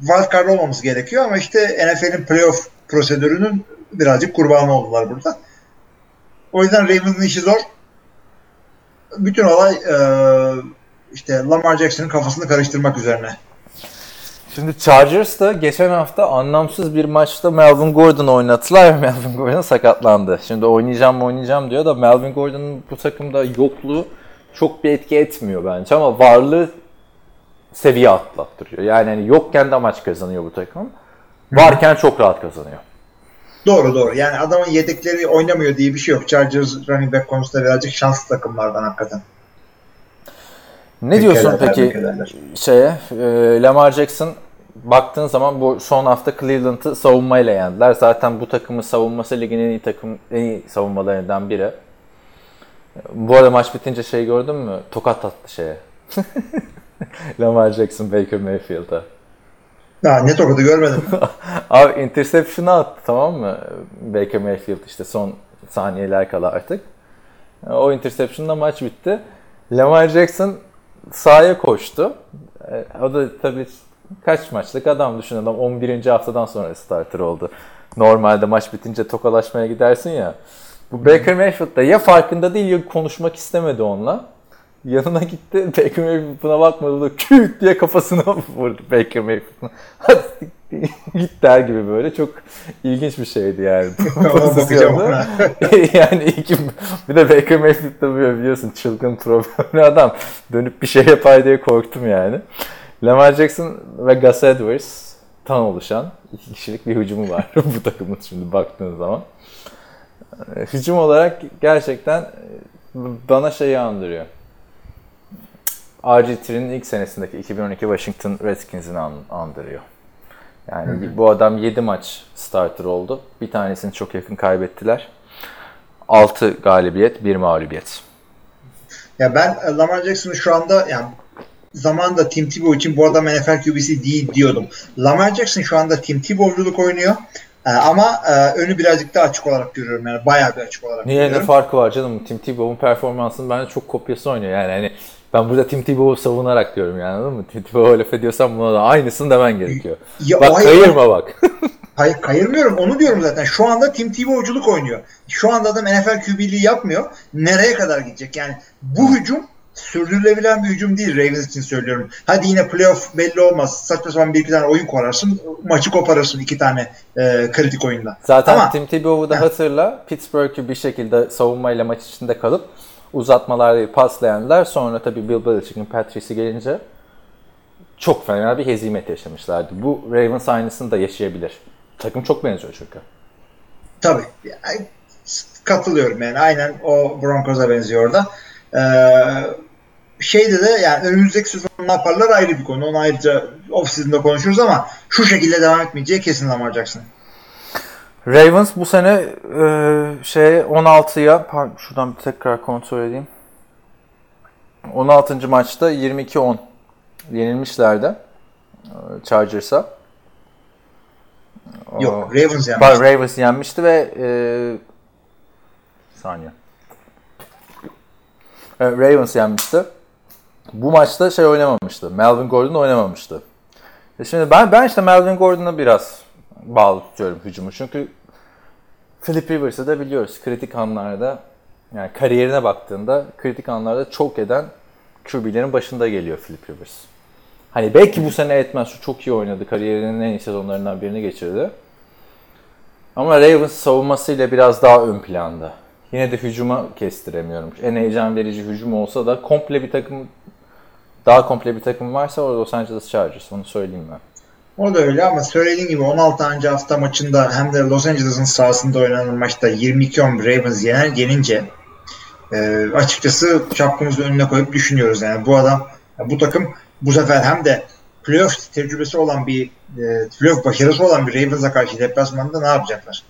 wild olmamız gerekiyor ama işte NFL'in playoff prosedürünün birazcık kurbanı oldular burada. O yüzden Ravens'ın işi zor. Bütün olay eee, işte Lamar Jackson'ın kafasını karıştırmak üzerine. Şimdi Chargers da geçen hafta anlamsız bir maçta Melvin Gordon oynattılar ve <laughs> Melvin Gordon sakatlandı. Şimdi oynayacağım mı oynayacağım diyor da Melvin Gordon'un bu takımda yokluğu çok bir etki etmiyor bence ama varlığı seviye atlattırıyor. Yani hani yokken de maç kazanıyor bu takım. Varken çok rahat kazanıyor. Doğru doğru. Yani adamın yedekleri oynamıyor diye bir şey yok. Chargers running back konusunda birazcık şanslı takımlardan hakikaten. Ne diyorsun peki tebrik ederler. şeye? e, Lamar Jackson baktığın zaman bu son hafta Cleveland'ı savunmayla yendiler. Zaten bu takımın savunması ligin en iyi takım en iyi savunmalarından biri. Bu arada maç bitince şey gördün mü? Tokat attı şeye. <laughs> Lamar Jackson Baker Mayfield'a. Ha, ne tokadı görmedim. <laughs> Abi interception'ı attı tamam mı? Baker Mayfield işte son saniyeler kala artık. O interception'la maç bitti. Lamar Jackson sahaya koştu. E, O da tabii kaç maçlık adam düşün adam 11. haftadan sonra starter oldu. Normalde maç bitince tokalaşmaya gidersin ya. Bu Baker Mayfield da ya farkında değil ya konuşmak istemedi onunla. Yanına gitti. <laughs> Baker Mayfield buna bakmadı da küt diye kafasına <laughs> vurdu Baker Mayfield'ın. Git der gibi böyle. Çok ilginç bir şeydi yani. <laughs> Pozisyonda. yani iki, bir de Baker Mayfield de böyle biliyorsun çılgın problemli adam. Dönüp bir şey yapar diye korktum yani. Lamar Jackson ve Gus Edwards tan oluşan iki kişilik bir hücumu var bu takımın şimdi baktığın zaman. Ee, Hücum olarak gerçekten e, bana şeyi andırıyor. RG3'nin ilk senesindeki 2012 Washington Redskins'ini an- andırıyor. Yani bu adam 7 maç starter oldu. Bir tanesini çok yakın kaybettiler. 6 galibiyet, 1 mağlubiyet. Ya ben e, Lamar Jackson'ı şu anda yani zamanında Tim Tebow için bu adam NFL QB'si değil diyordum. Lamar Jackson şu anda Tim Tebow'culuk oynuyor. E, ama e, önü birazcık daha açık olarak görüyorum yani bayağı bir açık olarak Niye ne görüyorum. farkı var canım? Tim Tebow'un performansının bence çok kopyası oynuyor. Yani hani ben burada Tim Tebow'u savunarak diyorum yani anladın mı? Tim Tebow'a laf ediyorsam buna da aynısını demen gerekiyor. Ya, bak hayır- kayırma bak. <laughs> Hayır kayırmıyorum onu diyorum zaten. Şu anda Tim Tebow'culuk oynuyor. Şu anda adam NFL QB'liği yapmıyor. Nereye kadar gidecek? Yani bu hücum sürdürülebilen bir hücum değil Ravens için söylüyorum. Hadi yine playoff belli olmaz. Saçma sapan bir iki tane oyun korarsın. Maçı koparırsın iki tane e, kritik oyunda. Zaten Ama Tim Tebow'u da hatırla. Pittsburgh'ü bir şekilde savunmayla maç içinde kalıp uzatmalarda paslayanlar. Sonra tabii Bill Belichick'in Patrice'i gelince çok fena bir hezimet yaşamışlardı. Bu Ravens aynısını da yaşayabilir. Takım çok benziyor çünkü. tabii katılıyorum yani. Aynen o Broncos'a benziyor orada. Ee, şeyde de yani önümüzdeki sezon ne yaparlar ayrı bir konu. Onu ayrıca off-season'da konuşuruz ama şu şekilde devam etmeyeceği kesin Lamar Jackson. Ravens bu sene e, şey 16'ya pardon, şuradan bir tekrar kontrol edeyim. 16. maçta 22-10 yenilmişlerdi e, Chargers'a. Yok Ravens yani. Pardon, Ravens yenmişti ve e, saniye. Evet, Ravens yenmişti. Bu maçta şey oynamamıştı. Melvin Gordon oynamamıştı. E şimdi ben ben işte Melvin Gordon'a biraz bağlı tutuyorum hücumu. Çünkü Philip Rivers'ı da biliyoruz. Kritik anlarda yani kariyerine baktığında kritik anlarda çok eden QB'lerin başında geliyor Philip Rivers. Hani belki bu sene etmez. Şu çok iyi oynadı. Kariyerinin en iyi sezonlarından birini geçirdi. Ama Ravens savunmasıyla biraz daha ön planda. Yine de hücuma kestiremiyorum. En heyecan verici hücum olsa da komple bir takım daha komple bir takım varsa o Los Angeles Chargers. Onu söyleyeyim ben. O da öyle ama söylediğin gibi 16. hafta maçında hem de Los Angeles'ın sahasında oynanan maçta 22-10 Ravens yener, yenince e, açıkçası şapkamızı önüne koyup düşünüyoruz. Yani bu adam, bu takım bu sefer hem de playoff tecrübesi olan bir e, playoff başarısı olan bir Ravens'a karşı deplasmanda ne yapacaklar?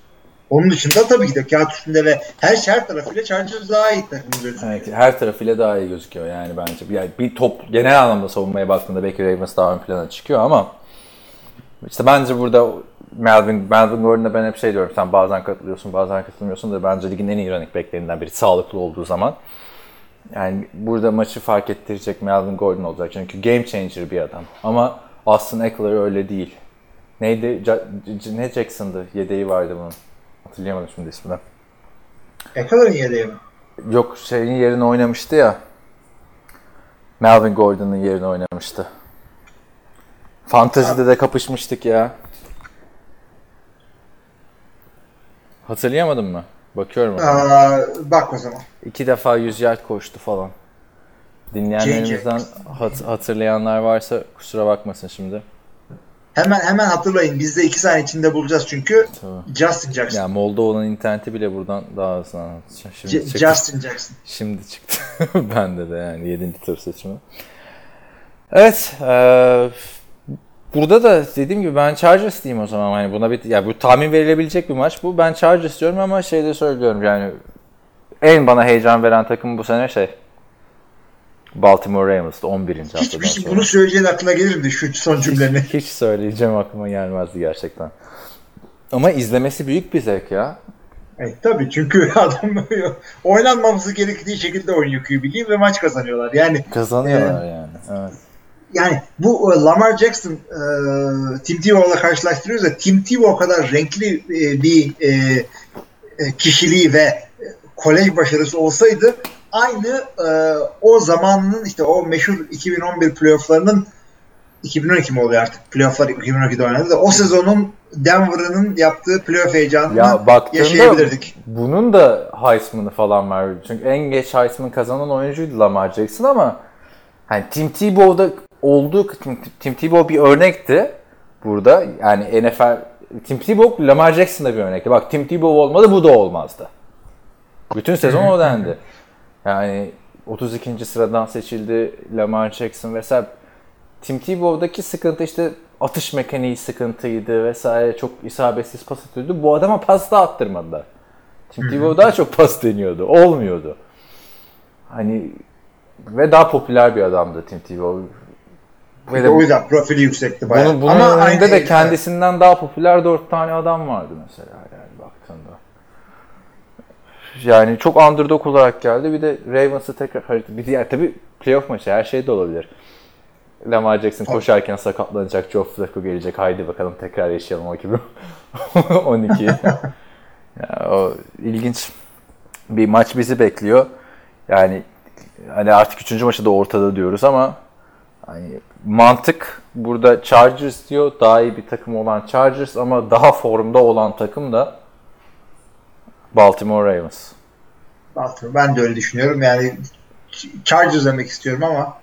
Onun dışında tabii ki de kağıt üstünde ve her şey her tarafıyla Chargers daha iyi takım gözüküyor. Evet, her tarafıyla daha iyi gözüküyor yani bence. Yani bir top genel anlamda savunmaya baktığında belki Ravens daha ön plana çıkıyor ama işte bence burada Melvin, Melvin Gordon'a ben hep şey diyorum sen bazen katılıyorsun bazen katılmıyorsun da bence ligin en iyi running backlerinden biri sağlıklı olduğu zaman. Yani burada maçı fark ettirecek Melvin Gordon olacak çünkü game changer bir adam. Ama Austin Eckler öyle değil. Neydi? Ne Jackson'dı? Yedeği vardı bunun. Hatırlayamadım şimdi ismini. Eckler'ın yedeği mi? Yok şeyin yerine oynamıştı ya. Melvin Gordon'ın yerine oynamıştı. Fantezide de kapışmıştık ya. Hatırlayamadın mı? Bakıyorum. Aa, bak o zaman. İki defa 100 yard koştu falan. Dinleyenlerimizden hat- hatırlayanlar varsa kusura bakmasın şimdi. Hemen hemen hatırlayın. Biz de iki saniye içinde bulacağız çünkü. Tabii. Justin Jackson. Ya Molda olan interneti bile buradan daha hızlı. Şimdi C- çıktı. Justin Jackson. Şimdi çıktı. <laughs> Bende de yani 7. tur seçimi. Evet. eee, burada da dediğim gibi ben Chargers diyeyim o zaman. Hani buna bir ya bu tahmin verilebilecek bir maç bu. Ben Chargers diyorum ama şey de söylüyorum yani en bana heyecan veren takım bu sene şey Baltimore Ravens'tı 11. haftadan Hiçbir şey sonra. bunu söyleyeceğin aklına gelir mi şu son cümleni? <laughs> Hiç söyleyeceğim aklıma gelmezdi gerçekten. Ama izlemesi büyük bir zevk ya. Evet, tabii çünkü <laughs> adam oynanmaması gerektiği şekilde oynuyor QB ve maç kazanıyorlar. Yani Kazanıyorlar yani. Evet. yani bu e, Lamar Jackson e, Tim Tebow'la karşılaştırıyoruz da Tim Tebow o kadar renkli e, bir e, e, kişiliği ve e, kolej başarısı olsaydı aynı e, o zamanın işte o meşhur 2011 playofflarının 2012 mi oluyor artık? Playofflar 2012'de oynadı da o sezonun Denver'ın yaptığı playoff heyecanını Ya baktığında yaşayabilirdik. bunun da Heisman'ı falan var. Çünkü en geç Heisman kazanan oyuncuydu Lamar Jackson ama hani Tim Tebow'da olduğu Tim, Tim Tebow bir örnekti burada. Yani NFL Tim Tebow Lamar Jackson da bir örnekti. Bak Tim Tebow olmadı bu da olmazdı. Bütün sezon o dendi. Yani 32. sıradan seçildi Lamar Jackson vesaire. Tim Tebow'daki sıkıntı işte atış mekaniği sıkıntıydı vesaire çok isabetsiz pas atıyordu. Bu adama pas da attırmadılar. Tim Tebow daha çok pas deniyordu. Olmuyordu. Hani ve daha popüler bir adamdı Tim Tebow. Ve de o yüzden profili yüksekti bayağı. bunun, bunun Ama önünde de kendisinden daha popüler dört tane adam vardı mesela. Yani çok underdog olarak geldi. Bir de Ravens'ı tekrar harita. Bir diğer tabii playoff maçı her şey de olabilir. Lamar Jackson koşarken sakatlanacak. Joe Flacco gelecek. Haydi bakalım tekrar yaşayalım o gibi. 12. <laughs> ya, o ilginç bir maç bizi bekliyor. Yani hani artık üçüncü maçı da ortada diyoruz ama hani mantık burada Chargers diyor. Daha iyi bir takım olan Chargers ama daha formda olan takım da Baltimore Ravens. Baltimore. Ben de öyle düşünüyorum. Yani Chargers demek istiyorum ama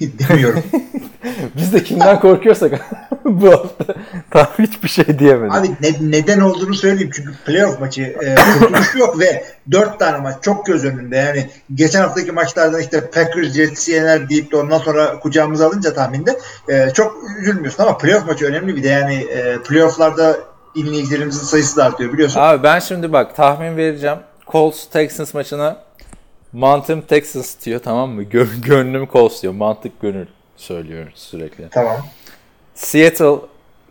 <laughs> demiyorum. <laughs> Biz de kimden korkuyorsak <laughs> bu hafta tam hiçbir şey diyemedim. Abi ne- neden olduğunu söyleyeyim. Çünkü playoff maçı e, kurtuluş yok ve dört tane maç çok göz önünde. Yani geçen haftaki maçlardan işte Packers, Jets, yener deyip de ondan sonra kucağımıza alınca tahminde e, çok üzülmüyorsun ama playoff maçı önemli bir de yani e, playofflarda dinleyicilerimizin sayısı da artıyor biliyorsun. Abi ben şimdi bak tahmin vereceğim. Colts Texans maçına mantığım Texans diyor tamam mı? Gö- <laughs> gönlüm Colts diyor. Mantık gönül söylüyor sürekli. Tamam. Seattle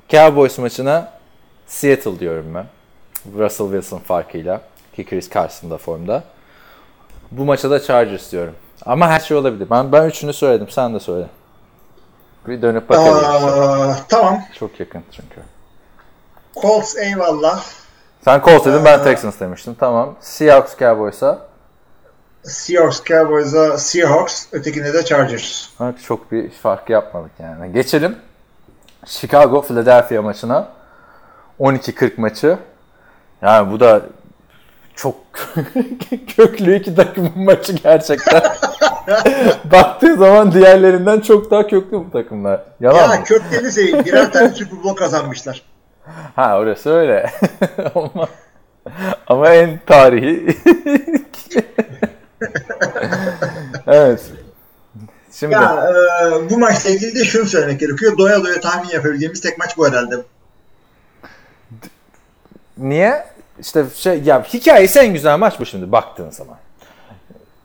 Cowboys maçına Seattle diyorum ben. Russell Wilson farkıyla. Ki Chris Carson da formda. Bu maça da Chargers diyorum. Ama her şey olabilir. Ben ben üçünü söyledim. Sen de söyle. Bir dönüp bakalım. Aa, tamam. Çok yakın çünkü. Colts eyvallah. Sen Colts dedin ben Texans demiştim. Tamam. Seahawks Cowboys'a Seahawks Cowboys'a Seahawks, ötekinde de Chargers. Bak çok bir fark yapmadık yani. Geçelim. Chicago Philadelphia maçına. 12-40 maçı. Yani bu da çok <laughs> köklü iki takımın maçı gerçekten. <laughs> Baktığı zaman diğerlerinden çok daha köklü bu takımlar. Yalan mı? Ya köklerini seveyim. Birer tane Super Bowl kazanmışlar. Ha orası öyle. <laughs> Ama, ama en tarihi. <laughs> evet. Şimdi Ya e, bu maçla ilgili de şunu söylemek gerekiyor. Doya doya tahmin yapabileceğimiz tek maç bu herhalde. Niye? İşte şey ya hikayesi en güzel maç bu şimdi baktığın zaman.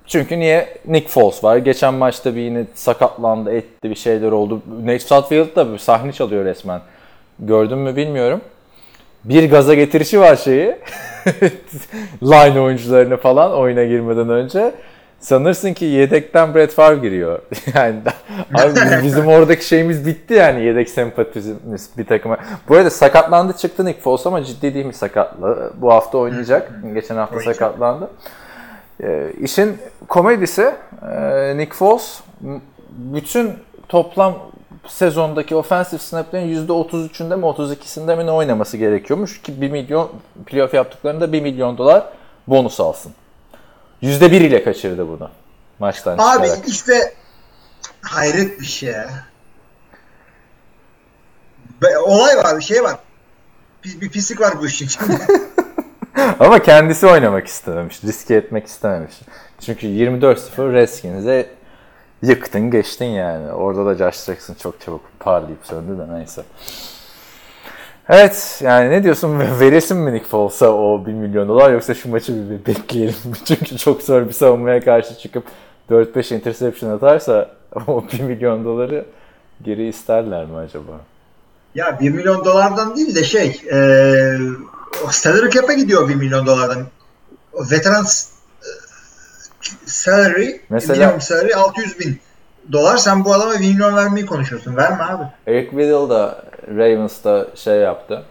Çünkü niye? Nick Foles var. Geçen maçta bir yine sakatlandı, etti bir şeyler oldu. Nate Sutfield da bir sahne çalıyor resmen. Gördün mü bilmiyorum. Bir gaza getirişi var şeyi. <laughs> Line oyuncularını falan oyuna girmeden önce. Sanırsın ki yedekten Brett Favre giriyor. <laughs> yani abi bizim oradaki şeyimiz bitti yani yedek sempatizimiz bir takıma. Bu arada sakatlandı çıktı Nick Foles ama ciddi değil mi sakatlı. Bu hafta oynayacak. Geçen hafta sakatlandı. E, işin komedisi e, Nick Foles bütün toplam sezondaki offensive snap'lerin %33'ünde mi 32'sinde mi ne oynaması gerekiyormuş ki 1 milyon playoff yaptıklarında 1 milyon dolar bonus alsın. %1 ile kaçırdı bunu maçtan Abi çıkarak. işte hayret bir şey ya. Be- olay var, bir şey var. Bir, bir pislik var bu işin içinde. <laughs> Ama kendisi oynamak istememiş. Riske etmek istememiş. Çünkü 24-0 Redskins'e yıktın geçtin yani. Orada da Josh Jackson çok çabuk parlayıp söndü de neyse. Evet yani ne diyorsun <laughs> veresin mi Nick Foles'a o 1 milyon dolar yoksa şu maçı bir, bekleyelim mi? <laughs> Çünkü çok zor bir savunmaya karşı çıkıp 4-5 interception atarsa <laughs> o 1 milyon doları geri isterler mi acaba? ya 1 milyon dolardan değil de şey o salary cap'e gidiyor 1 milyon dolardan. O veteran s- e, salary, Mesela- minimum salary 600 bin dolar. Sen bu adama 1 milyon vermeyi konuşuyorsun. Verme abi. Eric Weddle da Ravens'ta şey yaptı.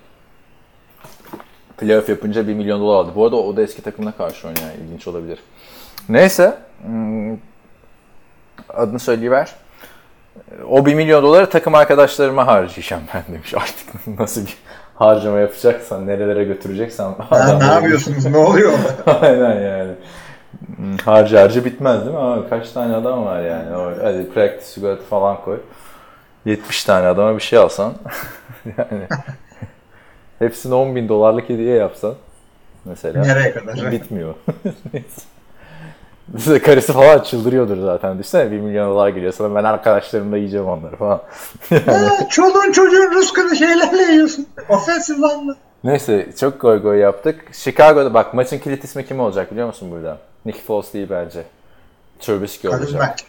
Playoff yapınca 1 milyon dolar aldı. Bu arada o da eski takımına karşı oynuyor. Yani ilginç olabilir. Neyse. hmm, Adını söyleyiver. O 1 milyon doları takım arkadaşlarıma harcayacağım ben demiş. Artık <laughs> nasıl bir harcama yapacaksan, nerelere götüreceksen. Adam ne <laughs> yapıyorsunuz? ne oluyor? Aynen yani. Harcı harcı bitmez değil mi? Abi kaç tane adam var yani. O, hadi practice sigorta falan koy. 70 tane adama bir şey alsan. <laughs> yani hepsine 10 bin dolarlık hediye yapsan. Mesela. Nereye kadar? Bitmiyor. <laughs> Bize karısı falan çıldırıyordur zaten. Düşünsene 1 milyon dolar geliyor sana ben arkadaşlarımla yiyeceğim onları falan. <laughs> Ha, çoluğun çocuğun Ruska'da şeylerle yiyorsun. Offensive line'la. Neyse çok goy goy yaptık. Chicago'da bak maçın kilit ismi kim olacak biliyor musun burada? Nick Foles değil bence. Trubisky Kalil olacak. Mack.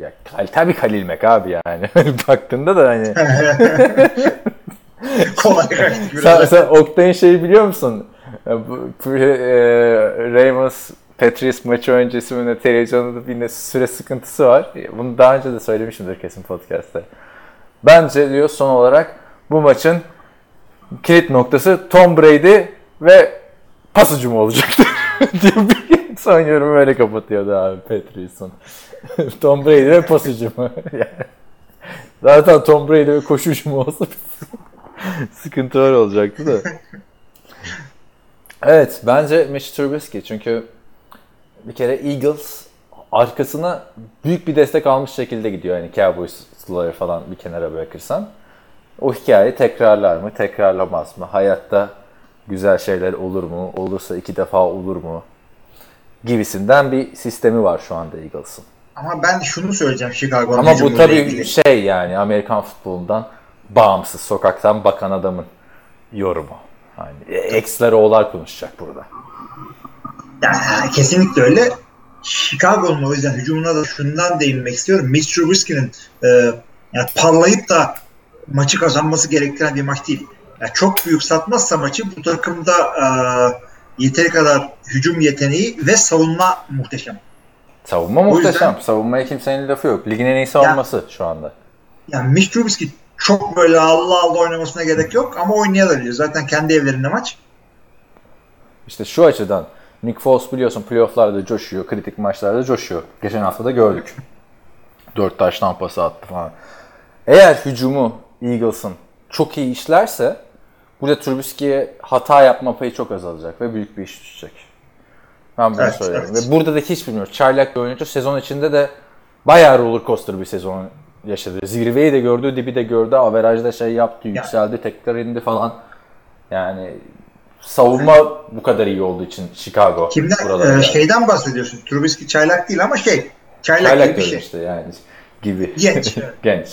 Ya, Kal- tabii Halil Mack abi yani. <laughs> Baktığında da hani. <laughs> Kolay sen, sen Oktay'ın şeyi biliyor musun? E, Ravens Patriots maçı öncesi mi televizyonda bir süre sıkıntısı var. Bunu daha önce de söylemişimdir kesin podcast'te. Bence diyor son olarak bu maçın kilit noktası Tom Brady ve pas hücumu olacaktır <laughs> diye bir son yorumu böyle kapatıyordu abi Patriots'ın. <laughs> Tom Brady ve pas hücumu. Yani Zaten Tom Brady ve koşu hücumu olsa <laughs> sıkıntılar olacaktı da. Evet bence Mitch Trubisky çünkü bir kere Eagles arkasına büyük bir destek almış şekilde gidiyor. Yani Cowboys'ları falan bir kenara bırakırsan. O hikaye tekrarlar mı, tekrarlamaz mı? Hayatta güzel şeyler olur mu? Olursa iki defa olur mu? Gibisinden bir sistemi var şu anda Eagles'ın. Ama ben şunu söyleyeceğim Chicago'nun Ama bu tabii ilgili. şey yani Amerikan futbolundan bağımsız, sokaktan bakan adamın yorumu. Hani eksler oğlar konuşacak burada. Ya, kesinlikle öyle. Chicago'nun o yüzden hücumuna da şundan değinmek istiyorum. Mitch Trubisky'nin e, yani parlayıp da maçı kazanması gerektiren bir maç değil. Yani çok büyük satmazsa maçı bu takımda e, yeteri kadar hücum yeteneği ve savunma muhteşem. Savunma O muhteşem. yüzden- Savunmaya kimsenin lafı yok. Ligin en iyi savunması şu anda. Yani Mitch Trubisky çok böyle Allah Allah oynamasına gerek yok ama oynayabilir. Zaten kendi evlerinde maç. İşte şu açıdan Nick Foles biliyorsun playofflarda coşuyor, kritik maçlarda coşuyor. Geçen hafta da gördük. Dört taş tampası attı falan. Eğer hücumu Eagles'ın çok iyi işlerse burada Trubisky'ye hata yapma payı çok azalacak ve büyük bir iş düşecek. Ben bunu Evet, söylüyorum. evet. Ve burada da hiç bilmiyorum. Çaylak bir oyuncu sezon içinde de bayağı roller coaster bir sezon yaşadı. Zirveyi de gördü, dibi de gördü. Averajda şey yaptı, yükseldi, tekrar indi falan. Yani savunma bu kadar iyi olduğu için Chicago Kimden? e, geldi. şeyden bahsediyorsun. Trubisky çaylak değil ama şey. Çaylak, Çaylak gibi bir şey. işte yani gibi. Genç. <laughs> Genç.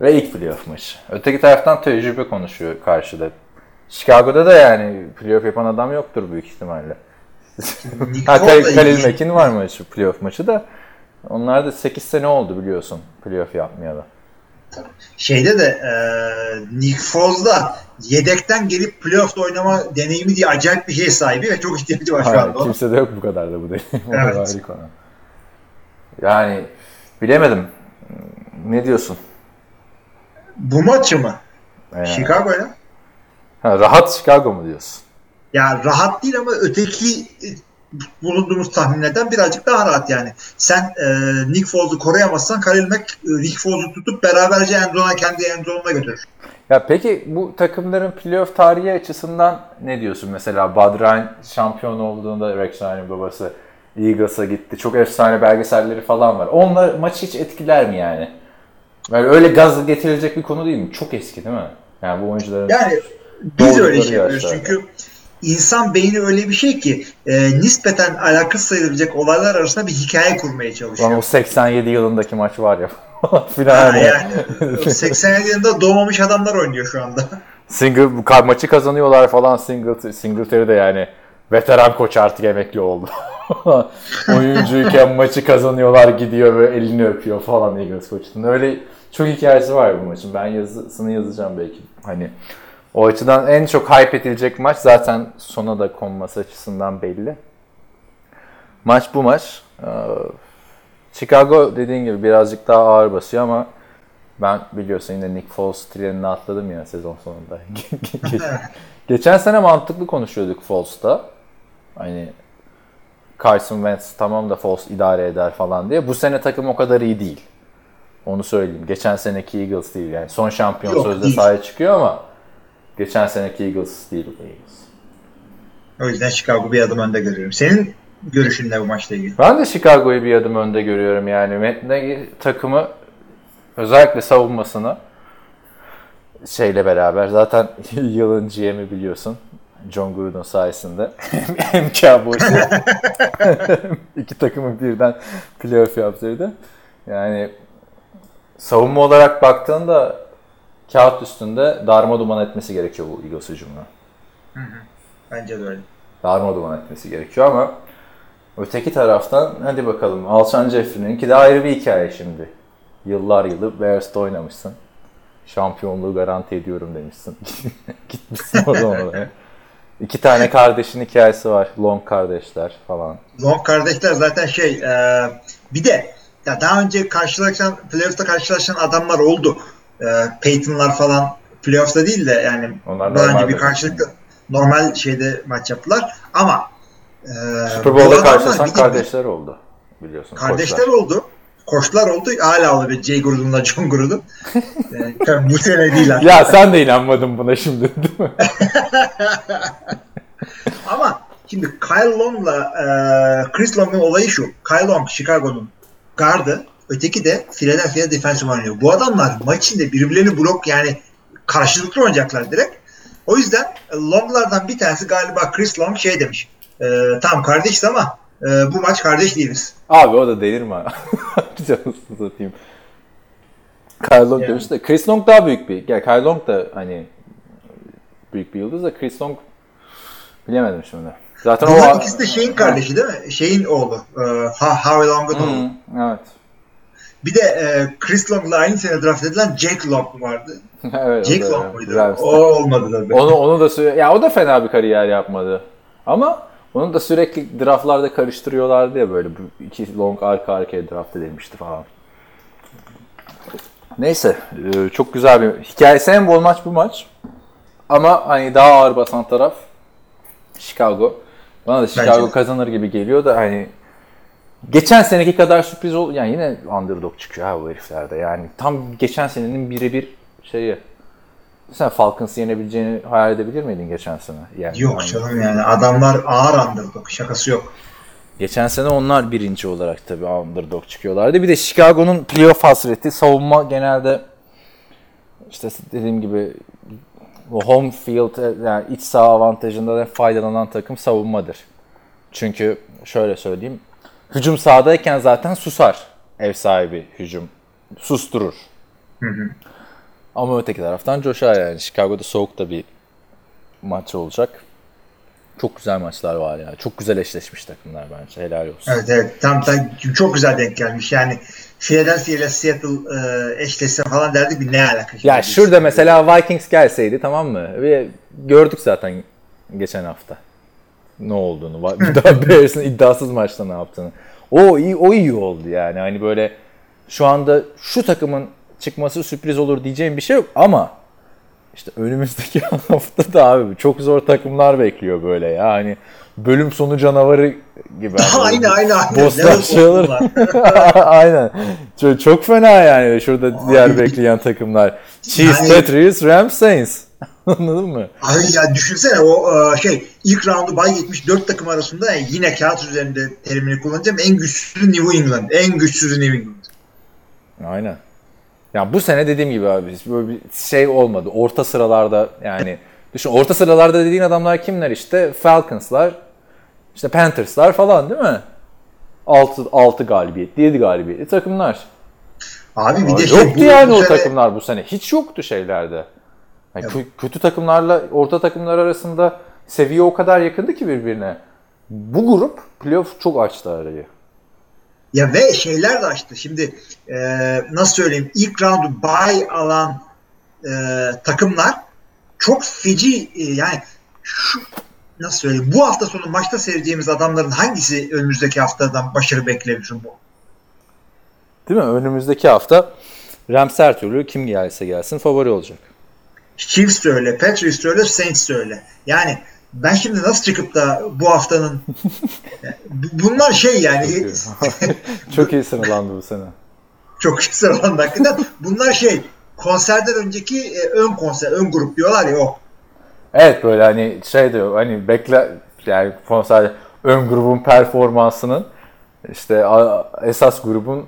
Ve ilk playoff maçı. Öteki taraftan tecrübe konuşuyor karşıda. Chicago'da da yani playoff yapan adam yoktur büyük ihtimalle. Nick Ha, Foles Kal- da Khalil. Mack'in var maçı, playoff maçı da. Onlar da 8 sene oldu biliyorsun playoff yapmayalı. Şeyde de e, Nick Foles da yedekten gelip playoff'ta oynama deneyimi diye acayip bir şey sahibi ve çok ihtiyacı var şu Hayır, anda. ona. kimse de yok bu kadar da bu da <laughs> Evet. konu. Yani bilemedim. Ne diyorsun? Bu maçı mı? Ee, Chicago'ya? ha, rahat Chicago mu diyorsun? Ya rahat değil ama öteki e, bulunduğumuz tahminlerden birazcık daha rahat yani. Sen e, Nick Foles'u koruyamazsan Khalil Mack e, Nick Foles'u tutup beraberce Enzo'na kendi Enzo'na götürür. Ya peki bu takımların playoff tarihi açısından ne diyorsun? Mesela Bud Ryan şampiyon olduğunda Rex Ryan'ın babası Eagles'a gitti. Çok efsane belgeselleri falan var. Onlar maçı hiç etkiler mi yani? Böyle öyle gaz getirilecek bir konu değil mi? Çok eski değil mi? Yani bu oyuncuların Yani biz öyle şey yapıyoruz çünkü insan beyni öyle bir şey ki e, nispeten alakasız sayılabilecek olaylar arasında bir hikaye kurmaya çalışıyor. Lan o 87 yılındaki maç var ya <laughs> filan. Ha, hani. yani 87 yılında doğmamış adamlar oynuyor şu anda. <laughs> Single maçı kazanıyorlar falan Singletary, Singletary de yani veteran koç artık emekli oldu. <laughs> <laughs> Oyuncuyken maçı kazanıyorlar gidiyor ve elini öpüyor falan Eagles koçunun. Öyle çok hikayesi var bu maçın. Ben yazısını yazacağım belki. Hani o açıdan en çok hype edilecek maç zaten sona da konması açısından belli. Maç bu maç. Ee, Chicago dediğin gibi birazcık daha ağır basıyor ama ben biliyorsun yine Nick Foles trenini atladım ya sezon sonunda. <laughs> Ge- Geçen sene mantıklı konuşuyorduk Foles'ta. Hani Carson Wentz tamam da Foles idare eder falan diye. Bu sene takım o kadar iyi değil. Onu söyleyeyim. Geçen seneki Eagles değil yani. Son şampiyon Yok, sözde değil. sahaya çıkıyor ama geçen seneki Eagles değil bu Eagles. O yüzden Chicago bir adım önde görüyorum. Senin görüşün ne bu maçla ilgili? Ben de Chicago'yu bir adım önde görüyorum yani. Nagy takımı özellikle savunmasını şeyle beraber zaten <laughs> yılın GM'i biliyorsun. John Gruden sayesinde <laughs> hem Cowboys'u <laughs> iki takımı birden playoff yaptırdı. Yani savunma olarak baktığında kağıt üstünde darma duman etmesi gerekiyor bu Eagles hücumuna. Bence de öyle. darma duman etmesi gerekiyor ama öteki taraftan hadi bakalım Alshon Jeffrey'ninki de ayrı bir hikaye şimdi. Yıllar yılı Bears'ta oynamışsın. Şampiyonluğu garanti ediyorum demişsin. <laughs> Gitmişsin o zaman oraya. İki tane kardeşin hikayesi var. Long kardeşler falan. Long kardeşler zaten şey e, bir de ya daha önce karşılaşan playoff'ta karşılaşan adamlar oldu. E, Peyton'lar falan playoff'ta değil de yani Onlar daha önce bir karşılıklı normal şeyde maç yaptılar ama e, Super Bowl'da karşılaşan kardeşler oldu. Biliyorsun. Kardeşler koçlar. oldu. Koçlar oldu. Hala oldu. Jay Gruden'la John Gruden. Yani, <laughs> tabii bu sene değil artık. Ya sen de inanmadın buna şimdi değil mi? <laughs> Ama şimdi Kyle Long'la e, Chris Long'un olayı şu. Kyle Long Chicago'nun gardı. Öteki de Philadelphia defensive oynuyor. Bu adamlar maç içinde birbirlerini blok yani karşılıklı oynayacaklar direkt. O yüzden e, Long'lardan bir tanesi galiba Chris Long şey demiş. E, tamam kardeşiz ama e, bu maç kardeş değiliz. Abi o da delirme. <laughs> Canını satayım. Kyle Long Yani. demiş de Chris Long daha büyük bir. Yani Kyle Long da hani büyük bir yıldız da Chris Long bilemedim şimdi. Zaten Bunlar o ikisi de şeyin kardeşi değil mi? Şeyin oğlu. E, Ha- Howie Long'un oğlu. Evet. Bir de e, Chris Long'la aynı sene draft edilen Jake Long vardı. <laughs> evet Jake Long muydu? O olmadı tabii. Onu onu da sü- ya o da fena bir kariyer yapmadı. Ama onu da sürekli draftlarda karıştırıyorlardı ya böyle bu iki long arka arkaya draft edilmişti falan. Neyse e, çok güzel bir hikayesi en bol maç bu maç. Ama hani daha ağır basan taraf Chicago. Bana da Chicago de. kazanır gibi geliyor da hani geçen seneki kadar sürpriz ol yani yine underdog çıkıyor ha bu heriflerde. Yani tam geçen senenin birebir şeyi. Sen Falcons'ı yenebileceğini hayal edebilir miydin geçen sene? Yani Yok hani canım yani adamlar ağır underdog şakası yok. Geçen sene onlar birinci olarak tabii underdog çıkıyorlardı. Bir de Chicago'nun playoff hasreti savunma genelde işte dediğim gibi home field yani iç saha avantajından en faydalanan takım savunmadır. Çünkü şöyle söyleyeyim. Hücum sahadayken zaten susar ev sahibi hücum. Susturur. Ama öteki taraftan coşar yani. Chicago'da soğuk da bir maçı olacak. Çok güzel maçlar var ya. Çok güzel eşleşmiş takımlar bence. Helal olsun. Evet evet tam, tam çok güzel denk gelmiş. Yani Philadelphia ile Seattle e, eşleşse falan derdik bir ne alaka. şimdi Ya şurada mesela Vikings gelseydi tamam mı? Ve gördük zaten geçen hafta ne olduğunu. Bir daha Bears'ın iddiasız maçta ne yaptığını. O iyi, o iyi oldu yani. Hani böyle şu anda şu takımın çıkması sürpriz olur diyeceğim bir şey yok ama işte önümüzdeki <laughs> hafta da abi çok zor takımlar bekliyor böyle ya. Hani bölüm sonu canavarı gibi. Hani aynı. Bosslar Level şeyler. <laughs> Aynen. Çok, çok fena yani şurada diğer bekleyen takımlar. Chiefs, Yani- Patriots, Rams, Saints. <laughs> Anladın mı? Abi ya düşünsene o e, şey ilk roundu bay dört takım arasında yani yine kağıt üzerinde terimini kullanacağım en güçsüzü New England. En güçsüzü New England. Aynen. Ya bu sene dediğim gibi abi böyle bir şey olmadı. Orta sıralarda yani düşün orta sıralarda dediğin adamlar kimler işte? Falcons'lar, işte Panthers'lar falan değil mi? 6 6 galibiyet, 7 galibiyetli takımlar. Abi bir de şey yoktu bu- yani bu o sene- takımlar bu sene. Hiç yoktu şeylerde. Yani kö- kötü takımlarla orta takımlar arasında seviye o kadar yakındı ki birbirine. Bu grup playoff çok açtı arayı. Ya ve şeyler de açtı. Şimdi e, nasıl söyleyeyim ilk roundu bay alan e, takımlar çok feci e, yani şu nasıl söyleyeyim bu hafta sonu maçta sevdiğimiz adamların hangisi önümüzdeki haftadan başarı beklemişim bu? Değil mi? Önümüzdeki hafta Rams her türlü kim gelse gelsin favori olacak. Chiefs de öyle, Patriots de öyle, Saints de öyle. Yani ben şimdi nasıl çıkıp da bu haftanın <laughs> Bu- bunlar şey yani çok iyi <laughs> sınırlandı bu sene. çok sıralandı hakikaten. Bunlar şey konserden önceki e, ön konser, ön grup diyorlar ya o. Evet böyle hani şey diyor hani bekle yani konser ön grubun performansının işte esas grubun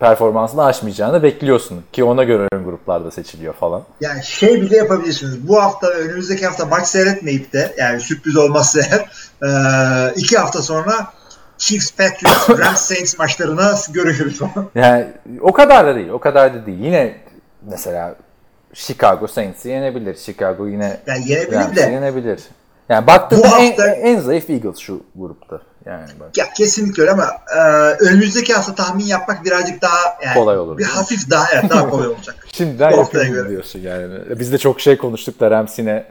performansını aşmayacağını bekliyorsun ki ona göre ön gruplarda seçiliyor falan. Yani şey bile yapabilirsiniz. Bu hafta ve önümüzdeki hafta maç seyretmeyip de yani sürpriz olmazsa eğer <laughs> iki hafta sonra Chiefs, Patriots, <laughs> Rams, Saints maçlarına görüşürüz falan. Yani o kadar da değil, o kadar da değil. Yine mesela Chicago Saints'i yenebilir. Chicago yine Yani yenebilir Rams'i de yenebilir. Yani baktığında Bu en, hafta- en zayıf Eagles şu grupta. Yani bak. ya kesinlikle öyle ama e, önümüzdeki hafta tahmin yapmak birazcık daha yani Kolay olur, Bir hafif daha evet, daha kolay <laughs> olacak. Haftaya yapıyorum göre. diyorsun yani. Biz de çok şey konuştuk da Rams yine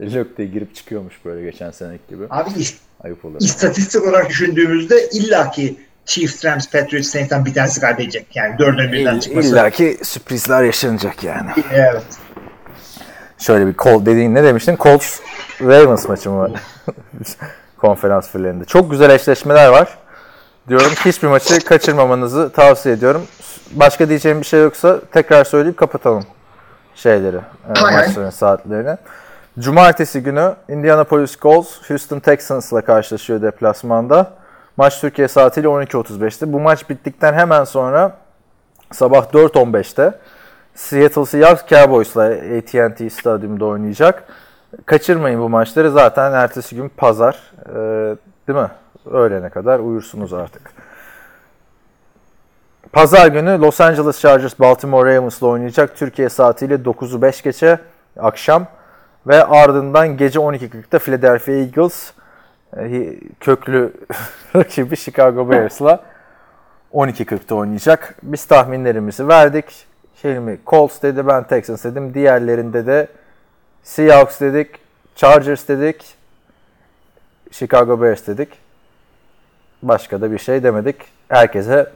lök diye girip çıkıyormuş böyle geçen seneki gibi. Abi is- Ayıp olur. istatistik olarak düşündüğümüzde illaki Chiefs, Rams, Patriots, Saints'ten bir tanesi kaybedecek. Yani dördün birden çıkması. İlla ki sürprizler yaşanacak yani. Evet. Şöyle bir Col dediğin ne demiştin? Colts Ravens maçı mı? <laughs> Konferans finalinde. Çok güzel eşleşmeler var. Diyorum ki hiçbir maçı kaçırmamanızı tavsiye ediyorum. Başka diyeceğim bir şey yoksa tekrar söyleyip kapatalım şeyleri, e, maçların saatlerini. Cumartesi günü Indianapolis Colts Houston Texans'la karşılaşıyor deplasmanda. Maç Türkiye saatiyle 12.35'te. Bu maç bittikten hemen sonra sabah 4.15'te Seattle Seahawks Cowboys'la AT&T Stadyum'da oynayacak. Kaçırmayın bu maçları. Zaten ertesi gün pazar. Ee, değil mi? Öğlene kadar uyursunuz artık. Pazar günü Los Angeles Chargers Baltimore Ravens'la oynayacak. Türkiye saatiyle 9'u 5 geçe akşam. Ve ardından gece 12.40'da Philadelphia Eagles e, köklü <laughs> rakibi Chicago Bears'la 12.40'da oynayacak. Biz tahminlerimizi verdik. Hilmi Colts dedi, ben Texans dedim. Diğerlerinde de Seahawks dedik, Chargers dedik, Chicago Bears dedik. Başka da bir şey demedik. Herkese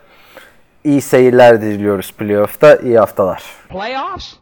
iyi seyirler diliyoruz playoff'ta. İyi haftalar. Playoffs?